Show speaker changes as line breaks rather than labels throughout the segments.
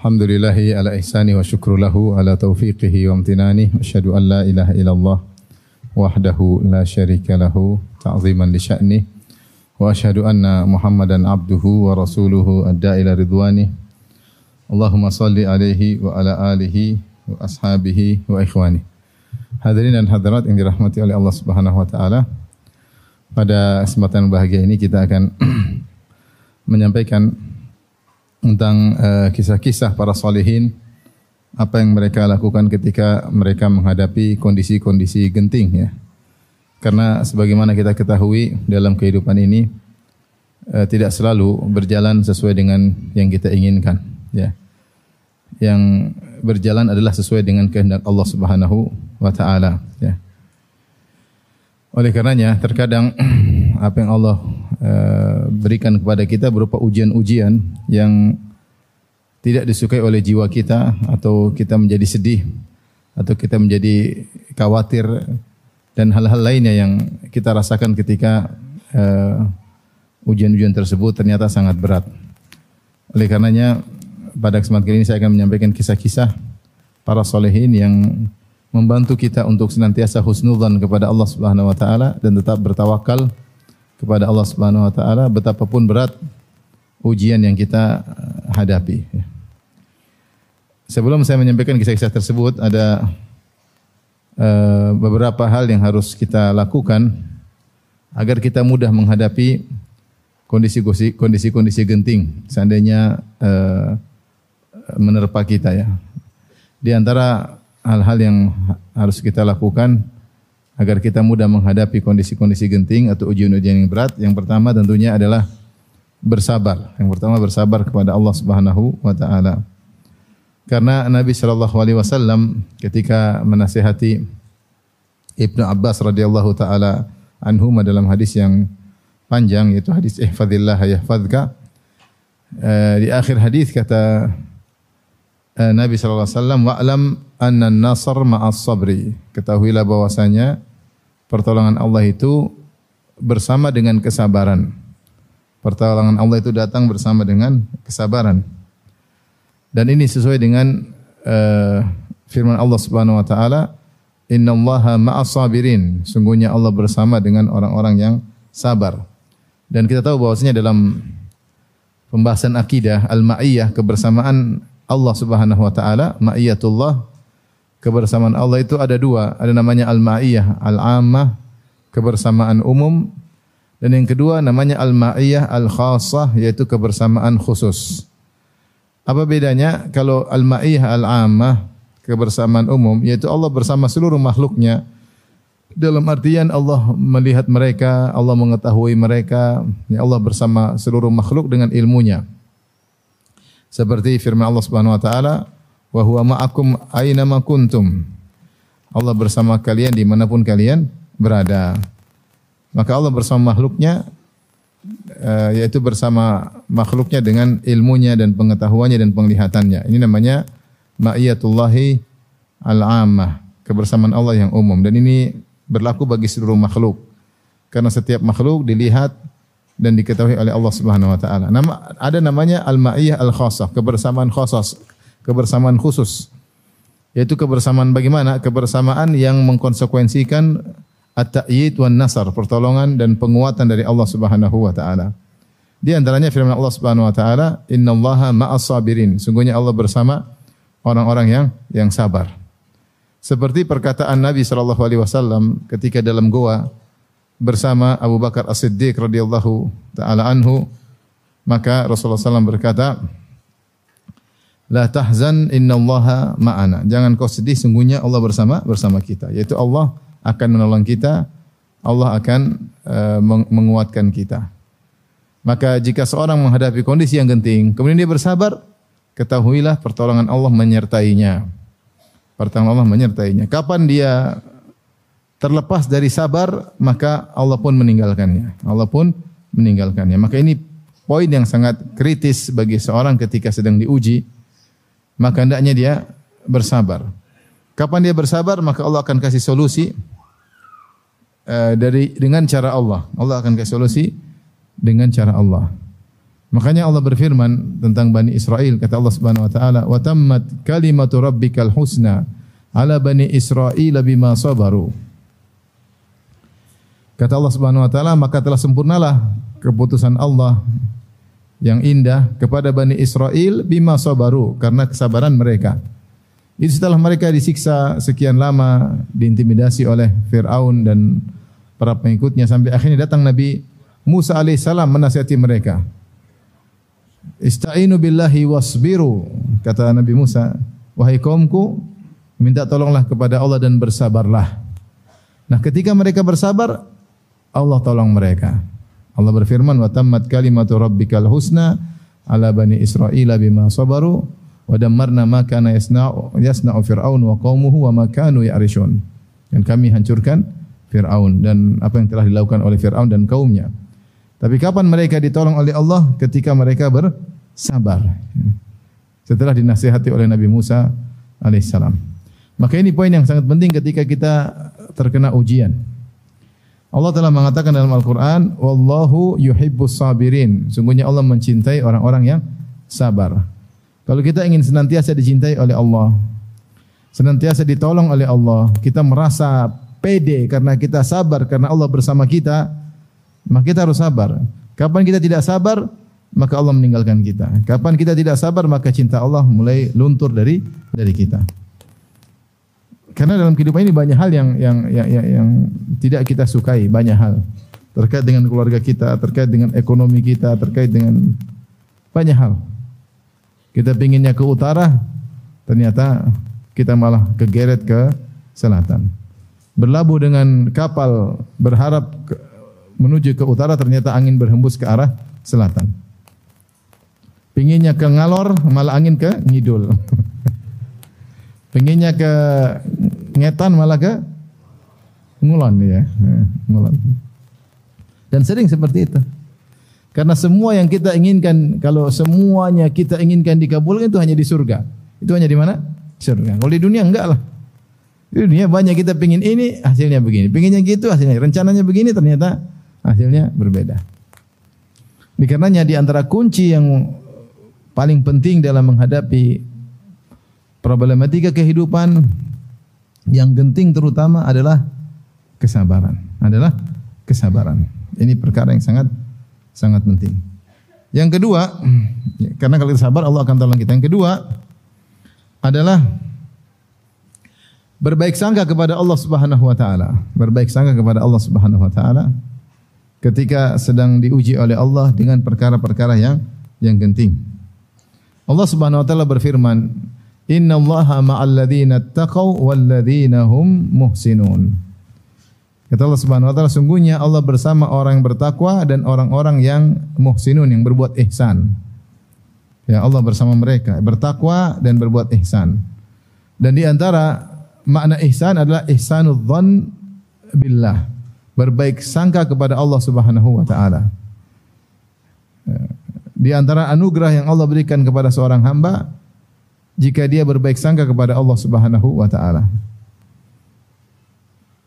Alhamdulillahi ala ihsani wa syukru lahu ala taufiqihi wa amtinani. Asyhadu an la ilaha illallah wahdahu la syarika lahu ta'ziman li sya'ni. Wa asyhadu anna Muhammadan abduhu wa rasuluhu adda ila ridwani. Allahumma salli alaihi wa ala alihi wa ashabihi wa ikhwani. Hadirin dan hadirat yang dirahmati oleh Allah Subhanahu wa taala. Pada kesempatan bahagia ini kita akan menyampaikan tentang uh, kisah-kisah para salihin apa yang mereka lakukan ketika mereka menghadapi kondisi-kondisi genting ya. Karena sebagaimana kita ketahui dalam kehidupan ini uh, tidak selalu berjalan sesuai dengan yang kita inginkan ya. Yang berjalan adalah sesuai dengan kehendak Allah Subhanahu wa taala ya. Oleh karenanya terkadang apa yang Allah uh, berikan kepada kita berupa ujian-ujian yang tidak disukai oleh jiwa kita atau kita menjadi sedih atau kita menjadi khawatir dan hal-hal lainnya yang kita rasakan ketika uh, ujian-ujian tersebut ternyata sangat berat. Oleh karenanya pada kesempatan kali ini saya akan menyampaikan kisah-kisah para solehin yang membantu kita untuk senantiasa husnudzan kepada Allah Subhanahu wa taala dan tetap bertawakal kepada Allah Subhanahu wa taala betapapun berat ujian yang kita hadapi. Sebelum saya menyampaikan kisah-kisah tersebut ada uh, beberapa hal yang harus kita lakukan agar kita mudah menghadapi kondisi-kondisi genting seandainya uh, menerpa kita ya. Di antara hal-hal yang harus kita lakukan agar kita mudah menghadapi kondisi-kondisi genting atau ujian-ujian yang berat. Yang pertama tentunya adalah bersabar. Yang pertama bersabar kepada Allah Subhanahu wa taala. Karena Nabi Shallallahu alaihi wasallam ketika menasihati Ibnu Abbas radhiyallahu taala anhu dalam hadis yang panjang yaitu hadis ihfazillah yahfazka. Eh, di akhir hadis kata eh, Nabi sallallahu alaihi wasallam wa'lam anna nasr ma'as sabri. Ketahuilah bahwasanya pertolongan Allah itu bersama dengan kesabaran. Pertolongan Allah itu datang bersama dengan kesabaran. Dan ini sesuai dengan uh, firman Allah Subhanahu wa taala, "Innallaha ma'as sabirin." Sungguhnya Allah bersama dengan orang-orang yang sabar. Dan kita tahu bahwasanya dalam pembahasan akidah al-ma'iyah kebersamaan Allah Subhanahu wa taala, ma'iyatullah kebersamaan Allah itu ada dua, ada namanya al-ma'iyah al-ammah, kebersamaan umum dan yang kedua namanya al-ma'iyah al-khassah yaitu kebersamaan khusus. Apa bedanya kalau al-ma'iyah al-ammah kebersamaan umum yaitu Allah bersama seluruh makhluknya dalam artian Allah melihat mereka, Allah mengetahui mereka, ya Allah bersama seluruh makhluk dengan ilmunya. Seperti firman Allah Subhanahu wa taala, wa huwa ma'akum aina kuntum. Allah bersama kalian di mana pun kalian berada. Maka Allah bersama makhluknya uh, yaitu bersama makhluknya dengan ilmunya dan pengetahuannya dan penglihatannya. Ini namanya ma'iyatullahi al-ammah, kebersamaan Allah yang umum dan ini berlaku bagi seluruh makhluk. Karena setiap makhluk dilihat dan diketahui oleh Allah Subhanahu wa taala. Nama ada namanya al-ma'iyah al-khassah, kebersamaan khusus kebersamaan khusus. Yaitu kebersamaan bagaimana? Kebersamaan yang mengkonsekuensikan at-ta'yid wan nasar, pertolongan dan penguatan dari Allah Subhanahu wa taala. Di antaranya firman Allah Subhanahu wa taala, "Innallaha ma'as sabirin." Sungguhnya Allah bersama orang-orang yang yang sabar. Seperti perkataan Nabi sallallahu alaihi wasallam ketika dalam goa bersama Abu Bakar As-Siddiq radhiyallahu taala anhu, maka Rasulullah SAW berkata, La tahzan innallaha ma'ana. Jangan kau sedih, sungguhnya Allah bersama bersama kita. Yaitu Allah akan menolong kita, Allah akan uh, menguatkan kita. Maka jika seorang menghadapi kondisi yang genting, kemudian dia bersabar, ketahuilah pertolongan Allah menyertainya. Pertolongan Allah menyertainya. Kapan dia terlepas dari sabar, maka Allah pun meninggalkannya. Allah pun meninggalkannya. Maka ini poin yang sangat kritis bagi seorang ketika sedang diuji maka hendaknya dia bersabar. Kapan dia bersabar, maka Allah akan kasih solusi uh, dari dengan cara Allah. Allah akan kasih solusi dengan cara Allah. Makanya Allah berfirman tentang Bani Israel kata Allah Subhanahu wa taala wa tammat kalimatu rabbikal husna ala bani Israel bima sabaru. Kata Allah Subhanahu wa taala maka telah sempurnalah keputusan Allah yang indah kepada Bani Israel bima sabaru karena kesabaran mereka. Itu setelah mereka disiksa sekian lama, diintimidasi oleh Fir'aun dan para pengikutnya sampai akhirnya datang Nabi Musa alaihissalam menasihati mereka. Ista'inu billahi wasbiru. Kata Nabi Musa, wahai kaumku, minta tolonglah kepada Allah dan bersabarlah. Nah, ketika mereka bersabar, Allah tolong mereka. Allah berfirman, "Wa tammat kalimatu rabbikal husna ala bani Israila bima sabaru wa dammarna ma kana yasna'u yasna'u fir'aun wa qaumuhu wa ma kanu ya'rishun." Dan kami hancurkan Fir'aun dan apa yang telah dilakukan oleh Fir'aun dan kaumnya. Tapi kapan mereka ditolong oleh Allah? Ketika mereka bersabar. Setelah dinasihati oleh Nabi Musa alaihissalam. Maka ini poin yang sangat penting ketika kita terkena ujian. Allah telah mengatakan dalam Al-Quran, Wallahu yuhibbus sabirin. Sungguhnya Allah mencintai orang-orang yang sabar. Kalau kita ingin senantiasa dicintai oleh Allah, senantiasa ditolong oleh Allah, kita merasa pede karena kita sabar karena Allah bersama kita, maka kita harus sabar. Kapan kita tidak sabar, maka Allah meninggalkan kita. Kapan kita tidak sabar, maka cinta Allah mulai luntur dari dari kita. Karena dalam kehidupan ini banyak hal yang yang yang, yang, yang tidak kita sukai, banyak hal terkait dengan keluarga kita, terkait dengan ekonomi kita, terkait dengan banyak hal. Kita pinginnya ke utara, ternyata kita malah kegeret ke selatan. Berlabuh dengan kapal berharap ke, menuju ke utara ternyata angin berhembus ke arah selatan. Pinginnya ke ngalor malah angin ke ngidul. Pinginnya ke ngetan malah ke ngulon ya, ngulon. Dan sering seperti itu. Karena semua yang kita inginkan kalau semuanya kita inginkan dikabulkan itu hanya di surga. Itu hanya di mana? Surga. Kalau di dunia enggak lah. Di dunia banyak kita pingin ini hasilnya begini, pinginnya gitu hasilnya, rencananya begini ternyata hasilnya berbeda. Dikarenanya di antara kunci yang paling penting dalam menghadapi problematika kehidupan yang genting terutama adalah kesabaran. Adalah kesabaran. Ini perkara yang sangat sangat penting. Yang kedua, karena kalau kita sabar Allah akan tolong kita. Yang kedua adalah berbaik sangka kepada Allah Subhanahu wa taala. Berbaik sangka kepada Allah Subhanahu wa taala ketika sedang diuji oleh Allah dengan perkara-perkara yang yang genting. Allah Subhanahu wa taala berfirman, "Inna Allaha ma'al ladzina taqaw wal ladzina hum muhsinun." Kata Allah Subhanahu wa taala, sungguhnya Allah bersama orang yang bertakwa dan orang-orang yang muhsinun yang berbuat ihsan. Ya Allah bersama mereka, bertakwa dan berbuat ihsan. Dan di antara makna ihsan adalah ihsanud dzan billah berbaik sangka kepada Allah Subhanahu wa taala. Di antara anugerah yang Allah berikan kepada seorang hamba jika dia berbaik sangka kepada Allah Subhanahu wa taala.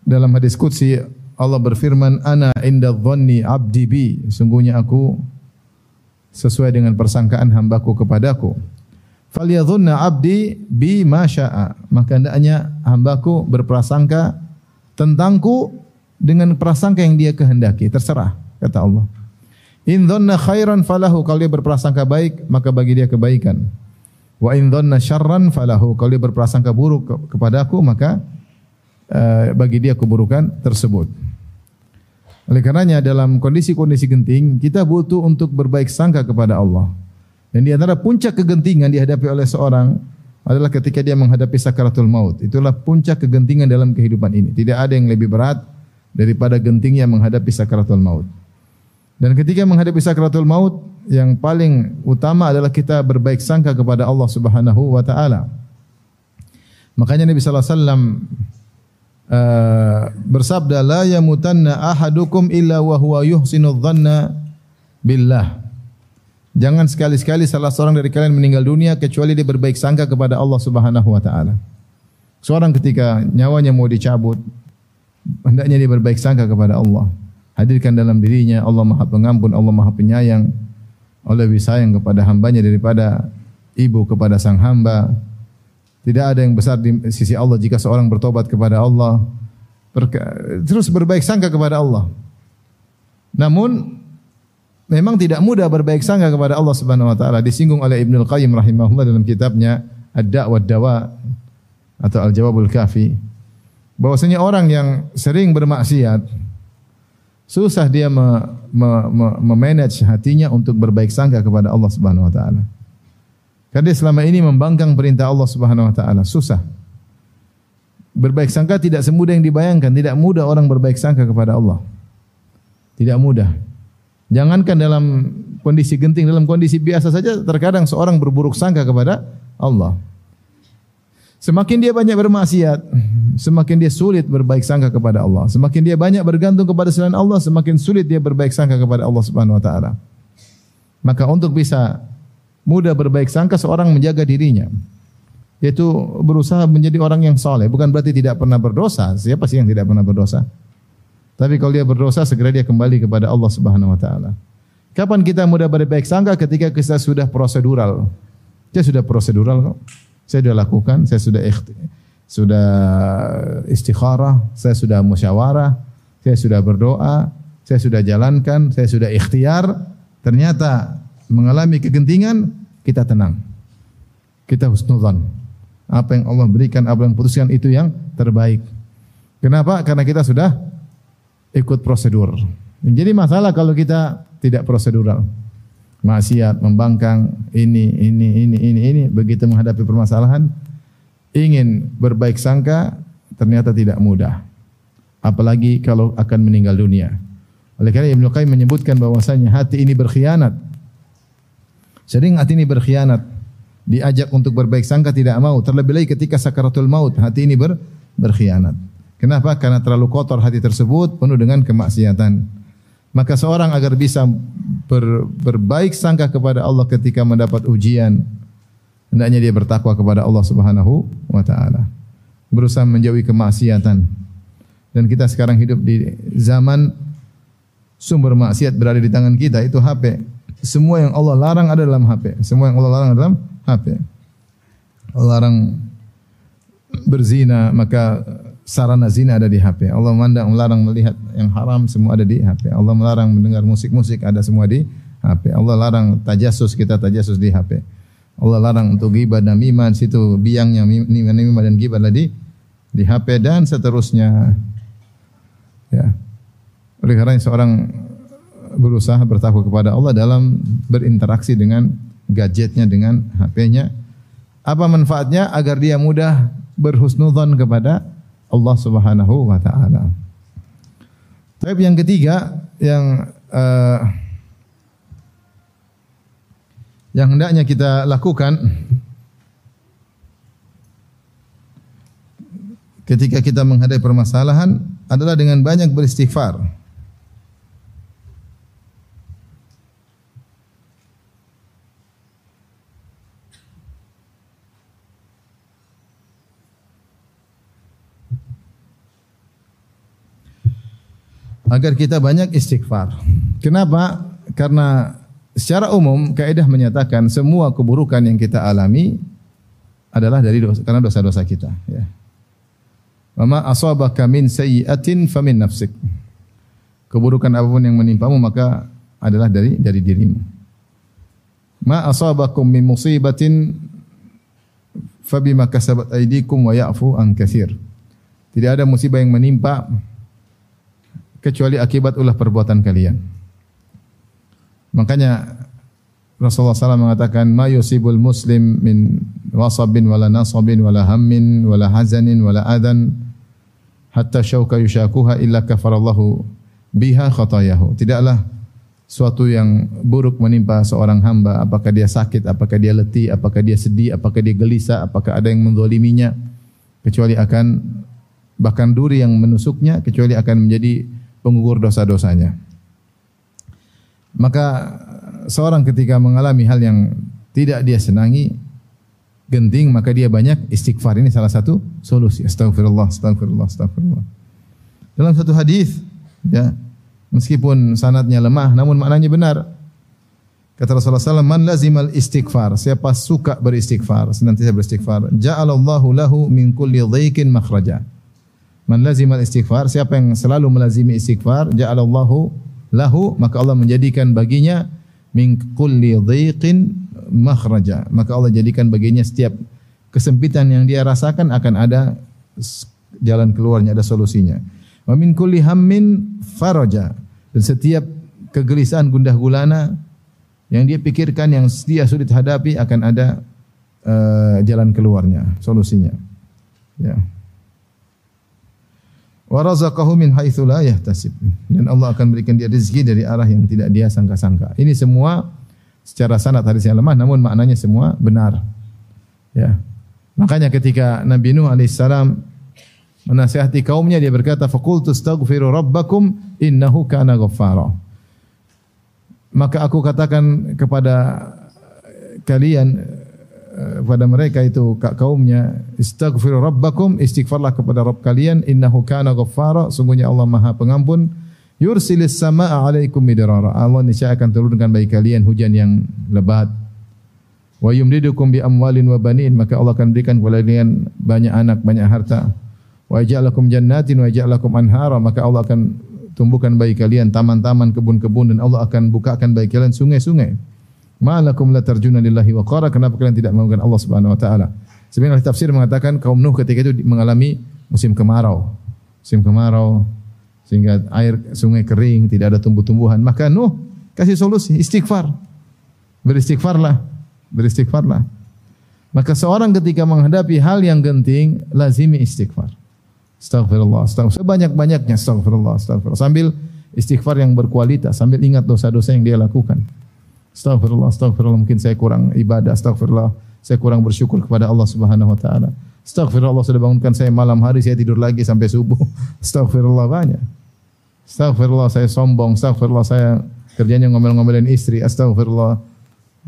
Dalam hadis qudsi Allah berfirman, "Ana inda dhanni 'abdi bi." Sungguhnya aku sesuai dengan persangkaan hambaku kepadaku. Falyadhunna 'abdi bi ma syaa. Maka hendaknya hambaku berprasangka tentangku dengan prasangka yang dia kehendaki, terserah kata Allah. In dhanna khairan falahu kalau dia berprasangka baik maka bagi dia kebaikan. Wa in dhanna syarran falahu kalau dia berprasangka buruk ke kepadaku maka uh, bagi dia keburukan tersebut. Oleh karenanya dalam kondisi-kondisi genting kita butuh untuk berbaik sangka kepada Allah. Dan di antara puncak kegentingan dihadapi oleh seorang adalah ketika dia menghadapi sakaratul maut. Itulah puncak kegentingan dalam kehidupan ini. Tidak ada yang lebih berat daripada gentingnya menghadapi sakaratul maut. Dan ketika menghadapi sakaratul maut, yang paling utama adalah kita berbaik sangka kepada Allah Subhanahu wa taala. Makanya Nabi sallallahu alaihi wasallam uh, bersabda la yamutanna ahadukum illa wa huwa yuhsinu dhanna billah. Jangan sekali-sekali salah seorang dari kalian meninggal dunia kecuali dia berbaik sangka kepada Allah Subhanahu wa taala. Seorang ketika nyawanya mau dicabut, hendaknya dia berbaik sangka kepada Allah. Hadirkan dalam dirinya Allah Maha Pengampun, Allah Maha Penyayang. Allah lebih sayang kepada hambanya daripada ibu kepada sang hamba. Tidak ada yang besar di sisi Allah jika seorang bertobat kepada Allah. terus berbaik sangka kepada Allah. Namun memang tidak mudah berbaik sangka kepada Allah Subhanahu wa taala. Disinggung oleh Ibnu Qayyim rahimahullah dalam kitabnya Ad-Da' Dawa atau Al-Jawabul Kafi bahwasanya orang yang sering bermaksiat susah dia me, me, me, memanage hatinya untuk berbaik sangka kepada Allah Subhanahu wa taala. Karena dia selama ini membangkang perintah Allah Subhanahu wa taala, susah. Berbaik sangka tidak semudah yang dibayangkan, tidak mudah orang berbaik sangka kepada Allah. Tidak mudah. Jangankan dalam kondisi genting, dalam kondisi biasa saja terkadang seorang berburuk sangka kepada Allah. Semakin dia banyak bermaksiat, semakin dia sulit berbaik sangka kepada Allah. Semakin dia banyak bergantung kepada selain Allah, semakin sulit dia berbaik sangka kepada Allah Subhanahu wa taala. Maka untuk bisa mudah berbaik sangka seorang menjaga dirinya. Yaitu berusaha menjadi orang yang soleh. Bukan berarti tidak pernah berdosa. Siapa sih yang tidak pernah berdosa? Tapi kalau dia berdosa, segera dia kembali kepada Allah Subhanahu Wa Taala. Kapan kita mudah berbaik sangka? Ketika kita sudah prosedural. Saya sudah prosedural kok. Saya sudah lakukan, saya sudah sudah istikharah, saya sudah musyawarah, saya sudah berdoa, saya sudah jalankan, saya sudah ikhtiar. Ternyata mengalami kegentingan, kita tenang. Kita husnuzan. Apa yang Allah berikan, apa yang putuskan itu yang terbaik. Kenapa? Karena kita sudah ikut prosedur. Jadi masalah kalau kita tidak prosedural. Maksiat, membangkang, ini, ini, ini, ini, ini. Begitu menghadapi permasalahan, ingin berbaik sangka, ternyata tidak mudah. Apalagi kalau akan meninggal dunia. Oleh karena Ibnu Qayyim menyebutkan bahwasanya hati ini berkhianat. Sering hati ini berkhianat. Diajak untuk berbaik sangka tidak mau. Terlebih lagi ketika sakaratul maut, hati ini ber, berkhianat. Kenapa? Karena terlalu kotor hati tersebut, penuh dengan kemaksiatan. Maka seorang agar bisa ber, berbaik sangka kepada Allah ketika mendapat ujian, hendaknya dia bertakwa kepada Allah Subhanahu wa taala. Berusaha menjauhi kemaksiatan. Dan kita sekarang hidup di zaman sumber maksiat berada di tangan kita itu HP. Semua yang Allah larang ada dalam HP. Semua yang Allah larang ada dalam HP. Allah larang berzina, maka sarana zina ada di HP. Allah mandang melarang melihat yang haram semua ada di HP. Allah melarang mendengar musik-musik ada semua di HP. Allah larang tajasus kita tajasus di HP. Allah larang untuk ghibah dan miman situ biangnya nimah dan ghibah di di HP dan seterusnya. Ya. Oleh karena seorang berusaha bertakwa kepada Allah dalam berinteraksi dengan gadgetnya dengan HP-nya. Apa manfaatnya agar dia mudah berhusnudzon kepada Allah Subhanahu wa taala. Tapi yang ketiga yang uh, yang hendaknya kita lakukan ketika kita menghadapi permasalahan adalah dengan banyak beristighfar. Agar kita banyak istighfar. Kenapa? Karena secara umum kaidah menyatakan semua keburukan yang kita alami adalah dari dosa, karena dosa-dosa kita. Ya. Mama asabaka min sayyi'atin famin nafsik. Keburukan apa pun yang menimpamu maka adalah dari dari dirimu. Ma asabakum min musibatin fabima kasabat aydikum wa ya'fu an katsir. Tidak ada musibah yang menimpa kecuali akibat ulah perbuatan kalian. Makanya Rasulullah SAW mengatakan ma yusibul muslim min wasabin wala nasabin wala hammin wala hazanin wala adan hatta syauka yushakuha illa kafarallahu biha khatayahu. Tidaklah suatu yang buruk menimpa seorang hamba, apakah dia sakit, apakah dia letih, apakah dia sedih, apakah dia gelisah, apakah ada yang menzaliminya, kecuali akan bahkan duri yang menusuknya kecuali akan menjadi pengukur dosa-dosanya. Maka seorang ketika mengalami hal yang tidak dia senangi, genting, maka dia banyak istighfar. Ini salah satu solusi. Astagfirullah, astagfirullah, astagfirullah. Dalam satu hadis, ya, meskipun sanatnya lemah, namun maknanya benar. Kata Rasulullah SAW, Man lazimal istighfar. Siapa suka beristighfar, senantiasa beristighfar. Ja'alallahu lahu min kulli dhaikin makhraja. Man lazimal istighfar. Siapa yang selalu melazimi istighfar. Ja'alallahu lahu. Maka Allah menjadikan baginya min kulli dhaikin makhraja. Maka Allah jadikan baginya setiap kesempitan yang dia rasakan akan ada jalan keluarnya, ada solusinya. Wa min kulli hammin faraja. Dan setiap kegelisahan gundah gulana yang dia pikirkan yang dia sulit hadapi akan ada uh, jalan keluarnya, solusinya. Ya. Wa razaqahu min haitsu la yahtasib. Dan Allah akan berikan dia rezeki dari arah yang tidak dia sangka-sangka. Ini semua secara sanad hadis yang lemah namun maknanya semua benar. Ya. Makanya ketika Nabi Nuh alaihissalam menasihati kaumnya dia berkata faqultu astaghfiru rabbakum innahu kana ghaffara maka aku katakan kepada kalian kepada mereka itu kaumnya istaghfiru rabbakum istighfarlah kepada Rabb kalian innahu kana ghaffara sungguhnya Allah Maha Pengampun. Yursilis samaa alaikum midrara Allah niscaya akan turunkan bagi kalian hujan yang lebat. Wa yumdidukum bi amwalin wa banin maka Allah akan berikan kepada kalian banyak anak banyak harta. Wa ja'alakum jannatin wa ja'alakum anhara maka Allah akan tumbuhkan bagi kalian taman-taman, kebun-kebun dan Allah akan bukakan bagi kalian sungai-sungai. Ma'alakum la tarjuna lillahi wa qara kenapa kalian tidak mengagungkan Allah Subhanahu wa taala? Sebenarnya tafsir mengatakan kaum Nuh ketika itu mengalami musim kemarau. Musim kemarau sehingga air sungai kering, tidak ada tumbuh-tumbuhan. Maka Nuh kasih solusi, istighfar. Beristighfarlah, beristighfarlah. Maka seorang ketika menghadapi hal yang genting, lazimi istighfar. Astagfirullah, astagfirullah. Sebanyak-banyaknya astagfirullah, astagfirullah. Sambil istighfar yang berkualitas, sambil ingat dosa-dosa yang dia lakukan. Astagfirullah, astagfirullah. Mungkin saya kurang ibadah, astagfirullah. Saya kurang bersyukur kepada Allah Subhanahu wa taala. Astagfirullah Allah sudah bangunkan saya malam hari, saya tidur lagi sampai subuh. Astagfirullah banyak. Astagfirullah saya sombong, astagfirullah saya kerjanya ngomel-ngomelin istri, astagfirullah.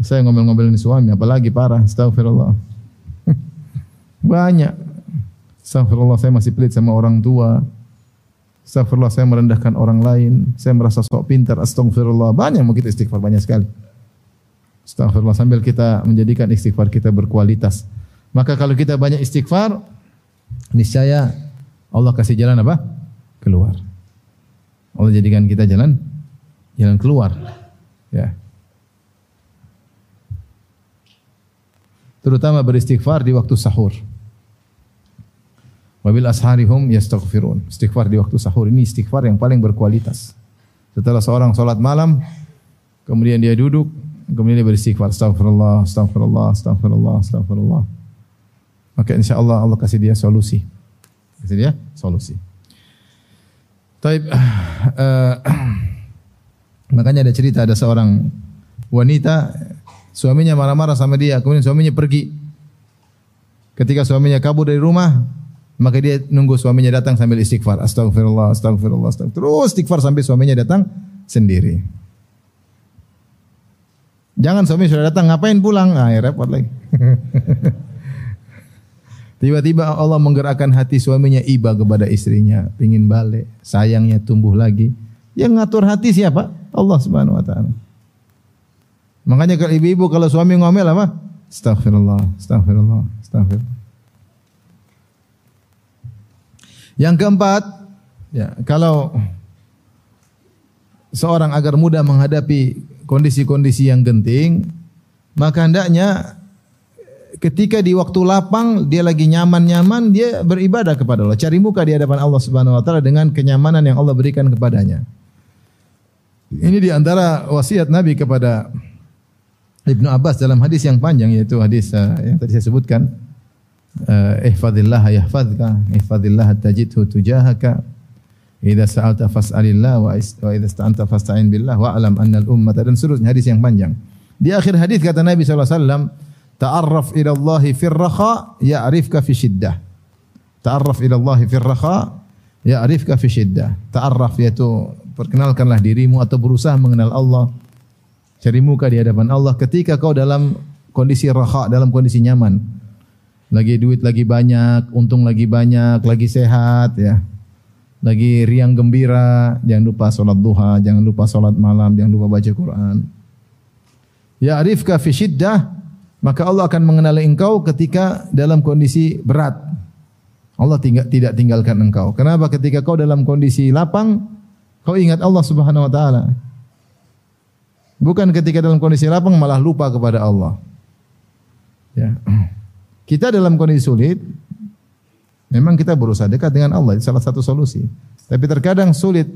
Saya ngomel-ngomelin suami, apalagi parah, astagfirullah. banyak. Astagfirullah saya masih pelit sama orang tua. Astagfirullah saya merendahkan orang lain. Saya merasa sok pintar. Astagfirullah. Banyak kita istighfar banyak sekali. Astagfirullah sambil kita menjadikan istighfar kita berkualitas. Maka kalau kita banyak istighfar, niscaya Allah kasih jalan apa? Keluar. Allah jadikan kita jalan jalan keluar. Ya. Terutama beristighfar di waktu sahur. Wabil asharihum yastaghfirun. Istighfar di waktu sahur ini istighfar yang paling berkualitas. Setelah seorang salat malam, kemudian dia duduk, kemudian dia beristighfar, astagfirullah, astagfirullah, astagfirullah, astagfirullah. Maka insya Allah Allah kasih dia solusi. Kasih dia solusi. Taib, uh, makanya ada cerita ada seorang wanita suaminya marah-marah sama dia, kemudian suaminya pergi. Ketika suaminya kabur dari rumah, maka dia nunggu suaminya datang sambil istighfar. Astagfirullah, astagfirullah, astagfirullah. Terus istighfar sampai suaminya datang sendiri. Jangan suami sudah datang, ngapain pulang? Ah, ya repot lagi. Tiba-tiba Allah menggerakkan hati suaminya iba kepada istrinya, pingin balik, sayangnya tumbuh lagi. Yang ngatur hati siapa? Allah Subhanahu wa taala. Makanya kalau ibu-ibu kalau suami ngomel apa? Astagfirullah, astagfirullah, astagfirullah. Yang keempat, ya, kalau seorang agar mudah menghadapi kondisi-kondisi yang genting, maka hendaknya ketika di waktu lapang dia lagi nyaman-nyaman dia beribadah kepada Allah, cari muka di hadapan Allah Subhanahu wa taala dengan kenyamanan yang Allah berikan kepadanya. Ini di antara wasiat Nabi kepada Ibnu Abbas dalam hadis yang panjang yaitu hadis uh, yang tadi saya sebutkan Eh, ihfazillah yahfazka ihfazillah tajidhu tujahaka idza sa'alta fas'alillah wa idza ista'anta fasta'in billah wa alam anna al ummata dan seterusnya hadis yang panjang. Di akhir hadis kata Nabi sallallahu alaihi wasallam ta'arraf ila Allah fi raha ya'rifka fi shiddah. Ta'arraf ila Allah fi raha ya'rifka fi shiddah. Ta'arraf yaitu perkenalkanlah dirimu atau berusaha mengenal Allah. Cari muka di hadapan Allah ketika kau dalam kondisi raha dalam kondisi nyaman. Lagi duit lagi banyak, untung lagi banyak, lagi sehat ya. Lagi riang gembira, jangan lupa sholat duha, jangan lupa sholat malam, jangan lupa baca Quran. Ya'rifka fi syiddah, maka Allah akan mengenali engkau ketika dalam kondisi berat. Allah tinggal, tidak tinggalkan engkau. Kenapa? Ketika kau dalam kondisi lapang, kau ingat Allah Subhanahu wa taala. Bukan ketika dalam kondisi lapang malah lupa kepada Allah. Ya. Kita dalam kondisi sulit, memang kita berusaha dekat dengan Allah, itu salah satu solusi. Tapi terkadang sulit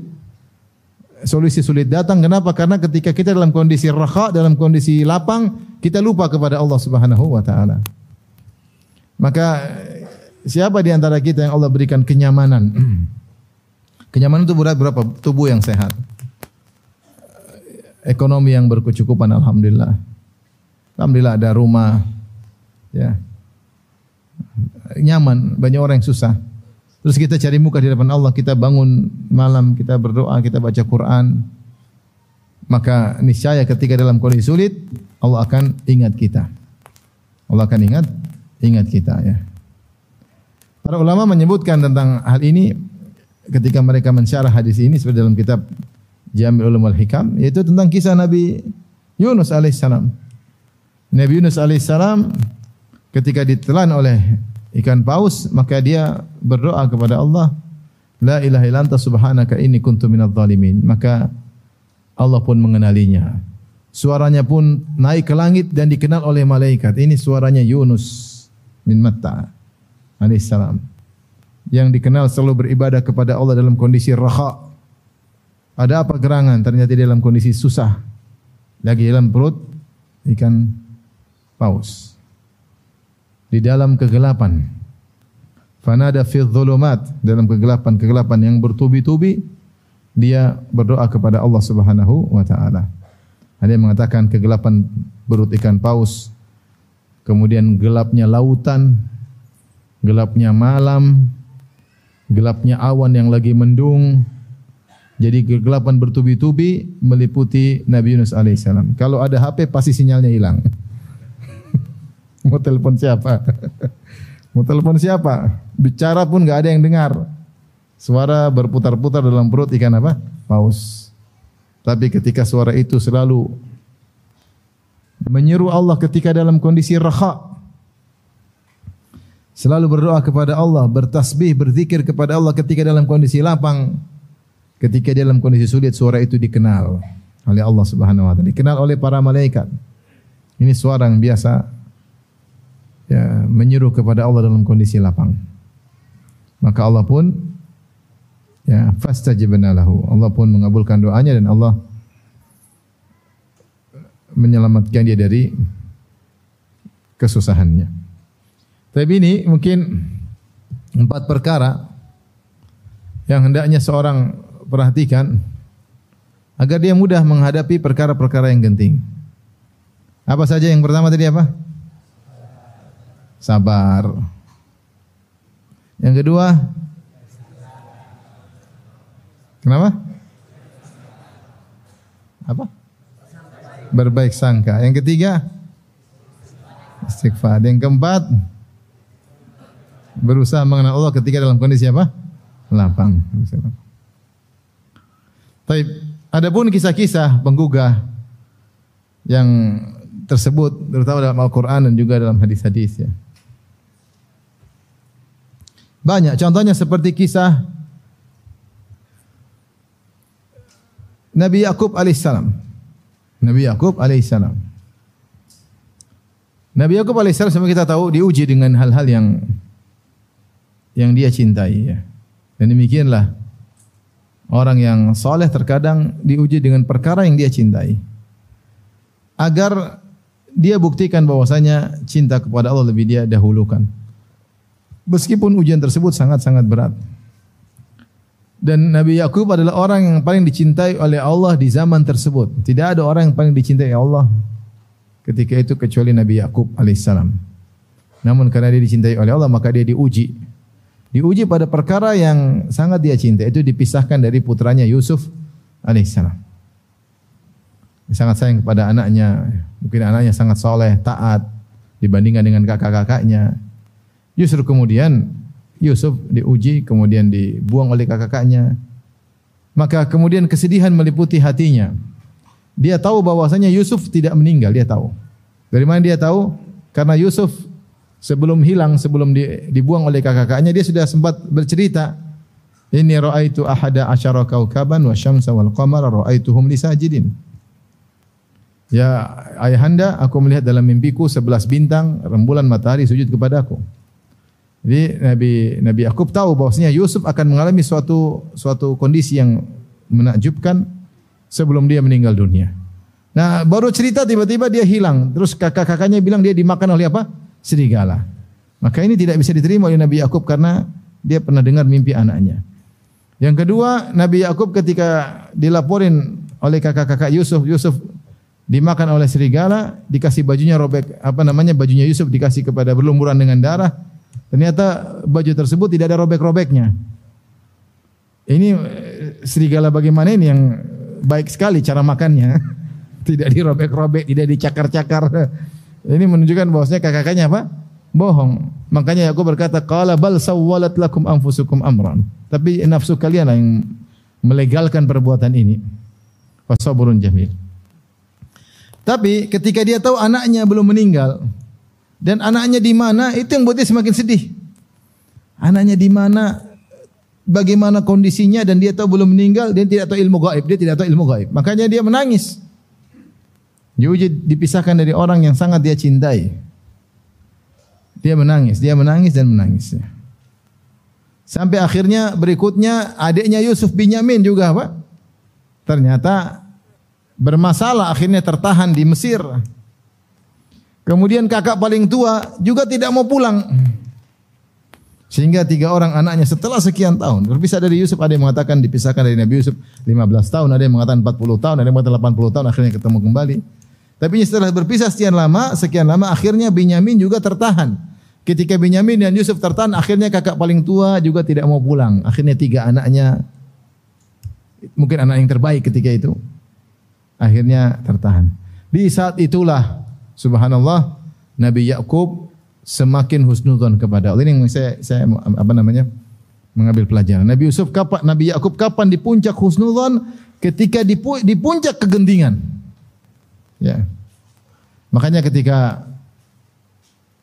solusi sulit datang. Kenapa? Karena ketika kita dalam kondisi raha, dalam kondisi lapang, kita lupa kepada Allah Subhanahu wa taala. Maka siapa di antara kita yang Allah berikan kenyamanan? kenyamanan itu berat berapa? Tubuh yang sehat. Ekonomi yang berkecukupan alhamdulillah. Alhamdulillah ada rumah ya. Nyaman, banyak orang yang susah. Terus kita cari muka di depan Allah, kita bangun malam, kita berdoa, kita baca Quran. Maka niscaya ketika dalam kondisi sulit, Allah akan ingat kita. Allah akan ingat ingat kita ya. Para ulama menyebutkan tentang hal ini ketika mereka mensyarah hadis ini seperti dalam kitab Jami' Ulum Al-Hikam yaitu tentang kisah Nabi Yunus alaihissalam. Nabi Yunus alaihissalam ketika ditelan oleh ikan paus, maka dia berdoa kepada Allah, La ilaha illa subhanaka inni kuntu minadh dhalimin. Maka Allah pun mengenalinya. Suaranya pun naik ke langit dan dikenal oleh malaikat. Ini suaranya Yunus bin Matta alaihissalam. Yang dikenal selalu beribadah kepada Allah dalam kondisi raha. Ada apa gerangan? Ternyata dalam kondisi susah. Lagi dalam perut ikan paus di dalam kegelapan. Fanada fi dhulumat dalam kegelapan-kegelapan yang bertubi-tubi dia berdoa kepada Allah Subhanahu wa taala. Ada yang mengatakan kegelapan berut ikan paus, kemudian gelapnya lautan, gelapnya malam, gelapnya awan yang lagi mendung. Jadi kegelapan bertubi-tubi meliputi Nabi Yunus alaihissalam. Kalau ada HP pasti sinyalnya hilang. Mau telepon siapa? Mau telepon siapa? Bicara pun nggak ada yang dengar. Suara berputar-putar dalam perut ikan apa? Paus. Tapi ketika suara itu selalu menyeru Allah ketika dalam kondisi raha. Selalu berdoa kepada Allah, bertasbih, berzikir kepada Allah ketika dalam kondisi lapang. Ketika dalam kondisi sulit suara itu dikenal oleh Allah Subhanahu wa taala, dikenal oleh para malaikat. Ini suara yang biasa ya, menyeru kepada Allah dalam kondisi lapang. Maka Allah pun ya fastajibna lahu. Allah pun mengabulkan doanya dan Allah menyelamatkan dia dari kesusahannya. Tapi ini mungkin empat perkara yang hendaknya seorang perhatikan agar dia mudah menghadapi perkara-perkara yang genting. Apa saja yang pertama tadi apa? Sabar. Yang kedua, kenapa? Apa? Berbaik sangka. Yang ketiga, istighfar. Yang keempat, berusaha mengenal Allah ketika dalam kondisi apa? Lapang. Tapi adapun kisah-kisah penggugah yang tersebut terutama dalam Al-Qur'an dan juga dalam hadis-hadis ya. Banyak contohnya seperti kisah Nabi Yakub alaihissalam. Nabi Yakub alaihissalam. Nabi Yakub alaihissalam semua kita tahu diuji dengan hal-hal yang yang dia cintai ya. Dan demikianlah orang yang soleh terkadang diuji dengan perkara yang dia cintai. Agar dia buktikan bahwasanya cinta kepada Allah lebih dia dahulukan. Meskipun ujian tersebut sangat-sangat berat. Dan Nabi Yakub adalah orang yang paling dicintai oleh Allah di zaman tersebut. Tidak ada orang yang paling dicintai Allah ketika itu kecuali Nabi Yakub alaihissalam. Namun karena dia dicintai oleh Allah maka dia diuji. Diuji pada perkara yang sangat dia cintai itu dipisahkan dari putranya Yusuf alaihissalam. Sangat sayang kepada anaknya. Mungkin anaknya sangat soleh, taat dibandingkan dengan kakak-kakaknya. Justru kemudian Yusuf diuji, kemudian dibuang oleh kakak-kakaknya. Maka kemudian kesedihan meliputi hatinya. dia tahu bahwasanya Yusuf tidak meninggal, dia tahu. Dari mana dia tahu? Karena Yusuf sebelum hilang, sebelum dibuang oleh kakak-kakaknya, dia sudah sempat bercerita, "Inni ra'aitu ahada asyara kaukaban wa syamsa wal qamara ra'aituhum li sajidin." Ya ayahanda, aku melihat dalam mimpiku sebelas bintang, rembulan matahari sujud kepadaku. Jadi Nabi Nabi Yakub tahu bahwasanya Yusuf akan mengalami suatu suatu kondisi yang menakjubkan sebelum dia meninggal dunia. Nah, baru cerita tiba-tiba dia hilang. Terus kakak-kakaknya bilang dia dimakan oleh apa? Serigala. Maka ini tidak bisa diterima oleh Nabi Yakub karena dia pernah dengar mimpi anaknya. Yang kedua, Nabi Yakub ketika dilaporin oleh kakak-kakak Yusuf, Yusuf dimakan oleh serigala, dikasih bajunya robek, apa namanya bajunya Yusuf dikasih kepada berlumuran dengan darah. Ternyata baju tersebut tidak ada robek-robeknya. Ini eh, serigala bagaimana ini yang baik sekali cara makannya. Tidak dirobek-robek, tidak dicakar-cakar. Ini menunjukkan bahwasanya kakak-kakaknya apa? Bohong. Makanya aku berkata, qala bal sawwalat lakum anfusukum amran. Tapi nafsu kalian yang melegalkan perbuatan ini. Fasabrun jamil. Tapi ketika dia tahu anaknya belum meninggal dan anaknya di mana, itu yang buat dia semakin sedih. Anaknya di mana, bagaimana kondisinya dan dia tahu belum meninggal, dia tidak tahu ilmu gaib, dia tidak tahu ilmu gaib. Makanya dia menangis. Dia dipisahkan dari orang yang sangat dia cintai. Dia menangis, dia menangis dan menangis. Sampai akhirnya berikutnya adiknya Yusuf bin Yamin juga apa? Ternyata bermasalah akhirnya tertahan di Mesir. Kemudian kakak paling tua juga tidak mau pulang. Sehingga tiga orang anaknya setelah sekian tahun berpisah dari Yusuf, ada yang mengatakan dipisahkan dari Nabi Yusuf 15 tahun, ada yang mengatakan 40 tahun, ada yang mengatakan 80 tahun, akhirnya ketemu kembali. Tapi setelah berpisah sekian lama, sekian lama akhirnya Binyamin juga tertahan. Ketika Binyamin dan Yusuf tertahan, akhirnya kakak paling tua juga tidak mau pulang. Akhirnya tiga anaknya, mungkin anak yang terbaik ketika itu, akhirnya tertahan. Di saat itulah, subhanallah, Nabi Yakub semakin husnudzon kepada Allah. Ini yang saya saya apa namanya? mengambil pelajaran. Nabi Yusuf kapan Nabi Yakub kapan di puncak husnudzon? Ketika di, di puncak kegentingan. Ya. Makanya ketika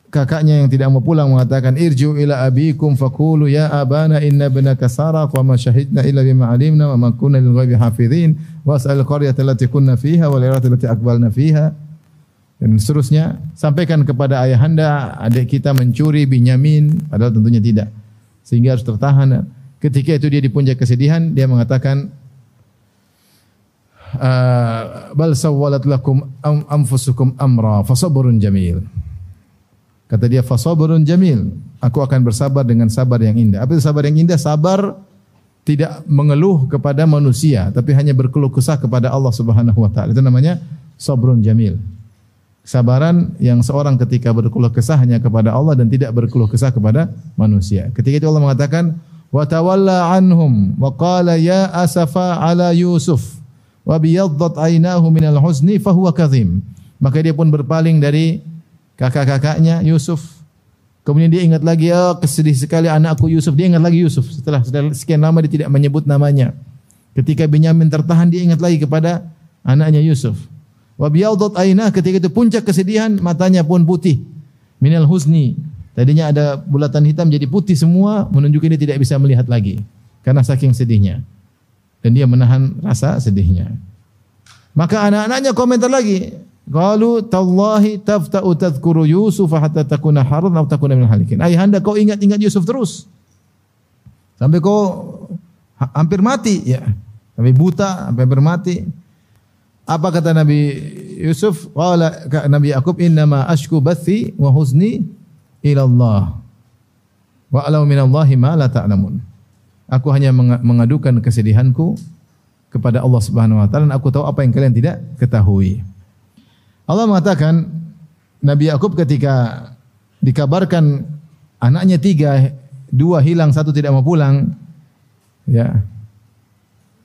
kakaknya yang tidak mau pulang mengatakan irju ila abikum faqulu ya abana inna ibnaka saraq wa ma syahidna illa bima alimna wa ma kunna lil ghaibi hafizin was'al qaryata allati kunna fiha wal allati aqbalna fiha dan seterusnya sampaikan kepada ayahanda adik kita mencuri Binyamin padahal tentunya tidak. Sehingga harus tertahan. Ketika itu dia di puncak kesedihan dia mengatakan ah, bal sawwalat lakum anfusukum amra fasabrun jamil. Kata dia fasabrun jamil aku akan bersabar dengan sabar yang indah. Apa itu sabar yang indah? Sabar tidak mengeluh kepada manusia tapi hanya berkeluh kesah kepada Allah Subhanahu wa taala. Itu namanya sabrun jamil Kesabaran yang seorang ketika berkeluh kesah hanya kepada Allah dan tidak berkeluh kesah kepada manusia. Ketika itu Allah mengatakan, "Wa tawalla anhum wa qala ya asafa ala Yusuf wa biyaddat aynahu minal husni fahuwa kadhim." Maka dia pun berpaling dari kakak-kakaknya Yusuf. Kemudian dia ingat lagi, oh kesedih sekali anakku Yusuf. Dia ingat lagi Yusuf. Setelah sekian lama dia tidak menyebut namanya. Ketika Benyamin tertahan, dia ingat lagi kepada anaknya Yusuf. Wa biyadhat aina ketika itu puncak kesedihan matanya pun putih. Minal husni. Tadinya ada bulatan hitam jadi putih semua menunjukkan dia tidak bisa melihat lagi karena saking sedihnya. Dan dia menahan rasa sedihnya. Maka anak-anaknya komentar lagi. Qalu tallahi tafta'u tadhkuru Yusuf hatta takuna harun atau takuna minal halikin. Ayahanda kau ingat-ingat Yusuf terus. Sampai kau hampir mati ya. Sampai buta, sampai bermati. Apa kata Nabi Yusuf? Qala Nabi Yakub innama ashku bathi wa huzni ila Allah. Wa alau minallahi ma la ta'lamun. Aku hanya mengadukan kesedihanku kepada Allah Subhanahu wa taala dan aku tahu apa yang kalian tidak ketahui. Allah mengatakan Nabi Yakub ketika dikabarkan anaknya tiga, dua hilang, satu tidak mau pulang, ya.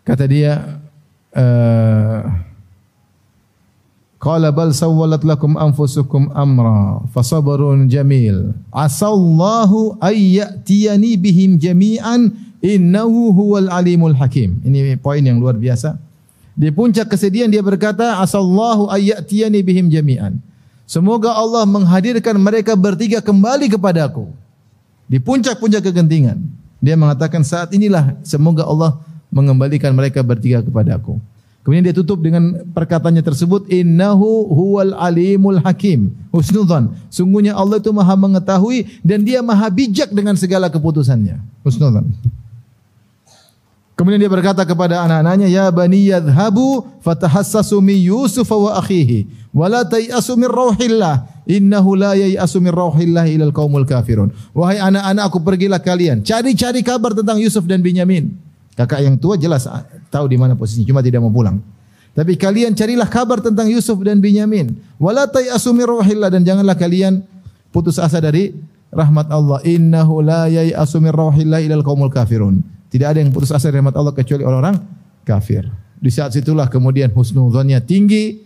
Kata dia, uh, Qala bal sawwalat lakum anfusukum amra fasabrun jamil. Asallahu ay ya'tiyani bihim jami'an innahu huwal alimul hakim. Ini poin yang luar biasa. Di puncak kesedihan dia berkata, "Asallahu ayyatiyani bihim jami'an." Semoga Allah menghadirkan mereka bertiga kembali kepadaku. Di puncak-puncak kegentingan. Dia mengatakan saat inilah semoga Allah mengembalikan mereka bertiga kepadaku. Kemudian dia tutup dengan perkataannya tersebut innahu huwal alimul hakim. Husnudzan. Sungguhnya Allah itu Maha mengetahui dan dia Maha bijak dengan segala keputusannya. Husnudzan. Kemudian dia berkata kepada anak-anaknya, "Ya bani yadhhabu fatahassasu min Yusuf wa akhihi wa la tayasu min rauhillah innahu la yayasu min rauhillah ilal qaumul kafirun." Wahai anak-anakku, pergilah kalian cari-cari kabar tentang Yusuf dan Binyamin. Kakak yang tua jelas tahu di mana posisinya, cuma tidak mau pulang. Tapi kalian carilah kabar tentang Yusuf dan Binyamin. Wala tayasu min dan janganlah kalian putus asa dari rahmat Allah. Innahu la yayasu min ilal qaumul kafirun. Tidak ada yang putus asa dari rahmat Allah kecuali orang-orang kafir. Di saat situlah kemudian husnuzannya tinggi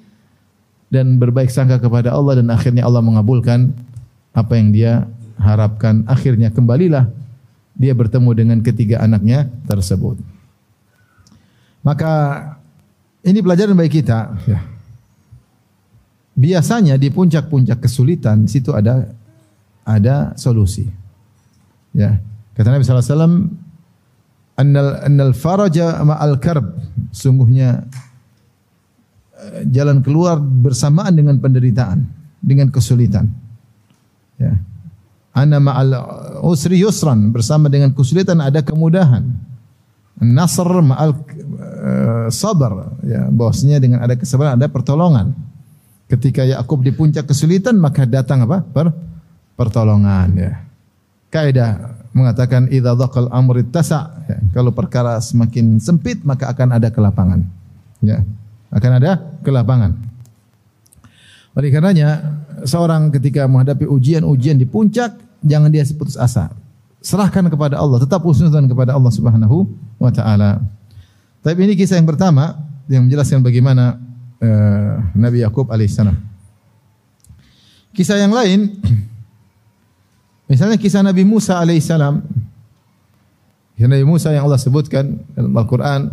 dan berbaik sangka kepada Allah dan akhirnya Allah mengabulkan apa yang dia harapkan. Akhirnya kembalilah dia bertemu dengan ketiga anaknya tersebut. Maka ini pelajaran bagi kita. Ya. Biasanya di puncak-puncak kesulitan situ ada ada solusi. Ya. Kata Nabi sallallahu alaihi wasallam annal annal faraja ma'al karb. Sungguhnya eh, jalan keluar bersamaan dengan penderitaan, dengan kesulitan. Ya. Ana ma'al usri yusran bersama dengan kesulitan ada kemudahan. Nasr ma'al uh, sabar ya bahwasanya dengan ada kesabaran ada pertolongan. Ketika Yakub di puncak kesulitan maka datang apa? Per pertolongan ya. Kaidah mengatakan idza dhaqal amri tasa ya, kalau perkara semakin sempit maka akan ada kelapangan. Ya. Akan ada kelapangan. Oleh karenanya seorang ketika menghadapi ujian-ujian di puncak jangan dia putus asa. Serahkan kepada Allah, tetap husnudzan kepada Allah Subhanahu wa taala. Tapi ini kisah yang pertama yang menjelaskan bagaimana uh, Nabi Yakub alaihissalam. Kisah yang lain misalnya kisah Nabi Musa alaihissalam. Kisah Nabi Musa yang Allah sebutkan dalam Al-Qur'an